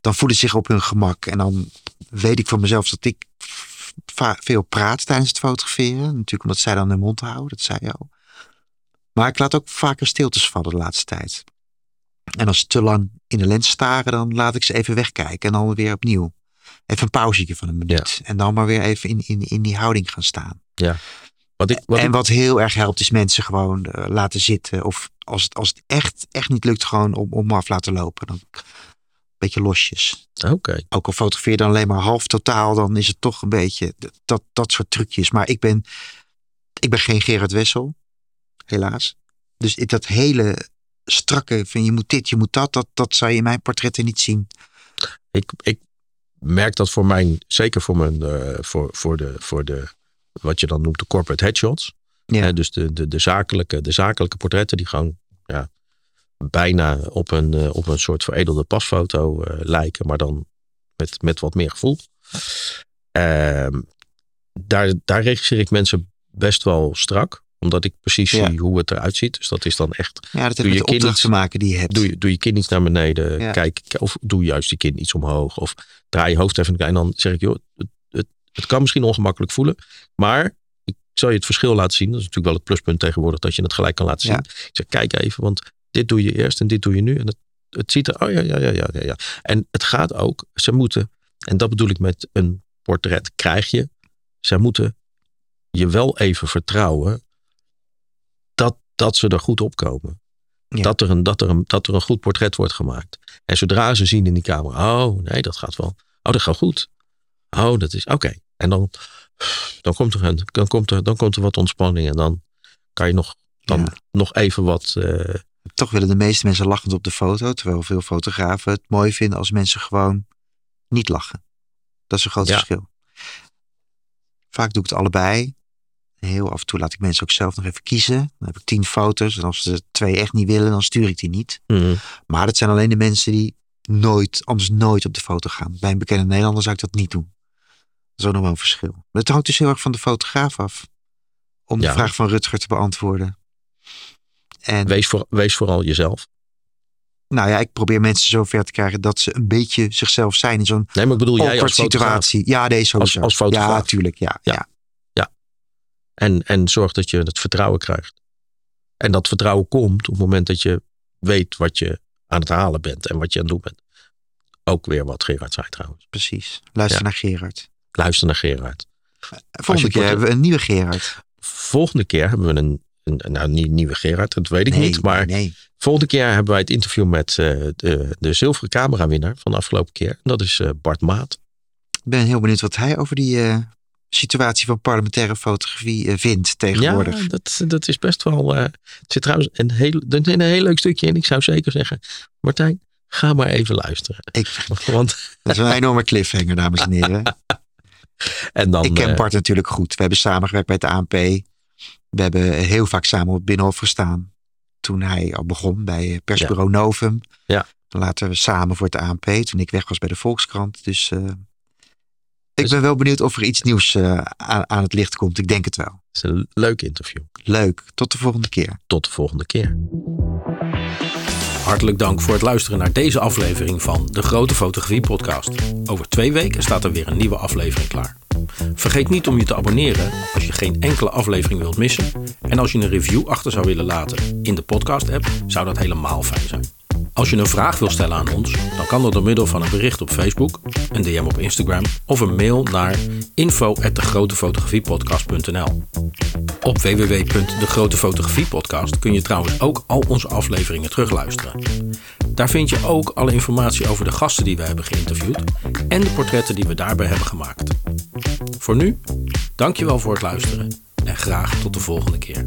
dan voelen ze zich op hun gemak. En dan weet ik van mezelf dat ik veel praat tijdens het fotograferen. Natuurlijk omdat zij dan hun mond houden, dat zei je al. Maar ik laat ook vaker stiltes vallen de laatste tijd. En als ze te lang in de lens staren, dan laat ik ze even wegkijken. En dan weer opnieuw. Even een pauzetje van een minuut. En dan maar weer even in, in, in die houding gaan staan. Wat ik, wat en ik- wat heel erg helpt, is mensen gewoon eh, laten zitten. Of als het, als het echt, echt niet lukt, gewoon om, om af laten lopen. Dan een beetje losjes. Oké. Ook al fotografeer je dan alleen maar half totaal, dan is het toch een beetje dat, dat, dat soort trucjes. Maar ik ben, ik ben geen Gerard Wessel. helaas. Dus dat hele strakke van je moet dit, je moet dat, dat, dat zou je in mijn portretten niet zien. Ik, ik merk dat voor mijn, zeker voor mijn, uh, voor, voor, de, voor de, wat je dan noemt de corporate headshots. Ja. dus de, de, de, zakelijke, de zakelijke portretten die gewoon ja, bijna op een, uh, op een soort veredelde pasfoto uh, lijken, maar dan met, met wat meer gevoel. Ehm, daar, daar regisseer ik mensen best wel strak omdat ik precies zie hoe het eruit ziet. Dus dat is dan echt. Ja, dat heeft met de opdracht te maken die je hebt. Doe je, doe je kin iets naar beneden. Kijk, of doe juist je kin iets omhoog. Of draai je hoofd even. En dan zeg ik, joh, het, kan misschien ongemakkelijk voelen. Maar ik zal je het verschil laten zien. Dat is natuurlijk wel het pluspunt tegenwoordig. Dat je het gelijk kan laten zien. Ik zeg, kijk even. Want dit doe je eerst en dit doe je nu. En het, het ziet er, oh ja, ja, ja, ja, ja. En het gaat ook, ze moeten, en dat bedoel ik met een portret krijg je. Ze moeten je wel even vertrouwen dat, dat ze er goed op komen. Dat, er een, dat, er een, dat er een goed portret wordt gemaakt. En zodra ze zien in die camera, oh nee, dat gaat wel. Oh, dat gaat goed. Oh, dat is oké. En dan, dan, komt er een, dan, komt er, dan komt er wat ontspanning en dan kan je nog, dan nog even wat. Uh, Toch willen de meeste mensen lachend op de foto, terwijl veel fotografen het mooi vinden als mensen gewoon niet lachen. Dat is een groot verschil. Vaak doe ik het allebei. Heel af en toe laat ik mensen ook zelf nog even kiezen. Dan heb ik tien foto's. En als ze twee echt niet willen, dan stuur ik die niet. Mhm. Maar dat zijn alleen de mensen die nooit, anders nooit op de foto gaan. Bij een bekende Nederlander zou ik dat niet doen. Dat is ook nog wel een verschil. Maar het hangt dus heel erg van de fotograaf af. Om de vraag van Rutger te beantwoorden. En, wees, voor, wees vooral jezelf. Nou ja, ik probeer mensen zover te krijgen dat ze een beetje zichzelf zijn in zo'n nee, maar ik bedoel, jij als situatie. Ja, deze als, als fotograaf. Ja, natuurlijk. Ja, ja. ja. ja. En, en zorg dat je het vertrouwen krijgt. En dat vertrouwen komt op het moment dat je weet wat je aan het halen bent en wat je aan het doen bent. Ook weer wat Gerard zei trouwens. Precies. Luister naar Gerard. Luister naar Gerard. Volgende keer hebben we een nieuwe Gerard. Volgende keer hebben we een, een nou niet nieuwe Gerard, dat weet ik niet. Maar nee. volgende keer hebben wij het interview met uh, de, de zilveren camerawinnaar van de afgelopen keer. En dat is uh, Bart Maat. Ik ben heel benieuwd wat hij over die uh, situatie van parlementaire fotografie vindt tegenwoordig. Ja, dat, dat is best wel. het zit trouwens een heel, een heel leuk stukje in. Ik zou zeker zeggen, Martijn, ga maar even luisteren. Ik, Want, dat is een enorme cliffhanger, dames en heren. en dan, ik ken Bart natuurlijk goed. We hebben samengewerkt bij het ANP. We hebben heel vaak samen op het Binnenhof gestaan. Toen hij al begon bij persbureau Novum. Ja. Later we samen voor het ANP. Toen ik weg was bij de Volkskrant. Dus uh, ik ben wel benieuwd of er iets nieuws uh, aan, aan, het licht komt. Ik denk het wel. Het is een leuk interview. Leuk. Tot de volgende keer. Tot de volgende keer. Hartelijk dank voor het luisteren naar deze aflevering van de Grote Fotografie Podcast. Over twee weken staat er weer een nieuwe aflevering klaar. Vergeet niet om je te abonneren als je geen enkele aflevering wilt missen. En als je een review achter zou willen laten in de podcast-app, zou dat helemaal fijn zijn. Als je een vraag wil stellen aan ons, dan kan dat door middel van een bericht op Facebook, een DM op Instagram of een mail naar info@degrotefotografiepodcast.nl. Op www.degrotefotografiepodcast kun je trouwens ook al onze afleveringen terugluisteren. Daar vind je ook alle informatie over de gasten die we hebben geïnterviewd en de portretten die we daarbij hebben gemaakt. Voor nu, dankjewel voor het luisteren en graag tot de volgende keer.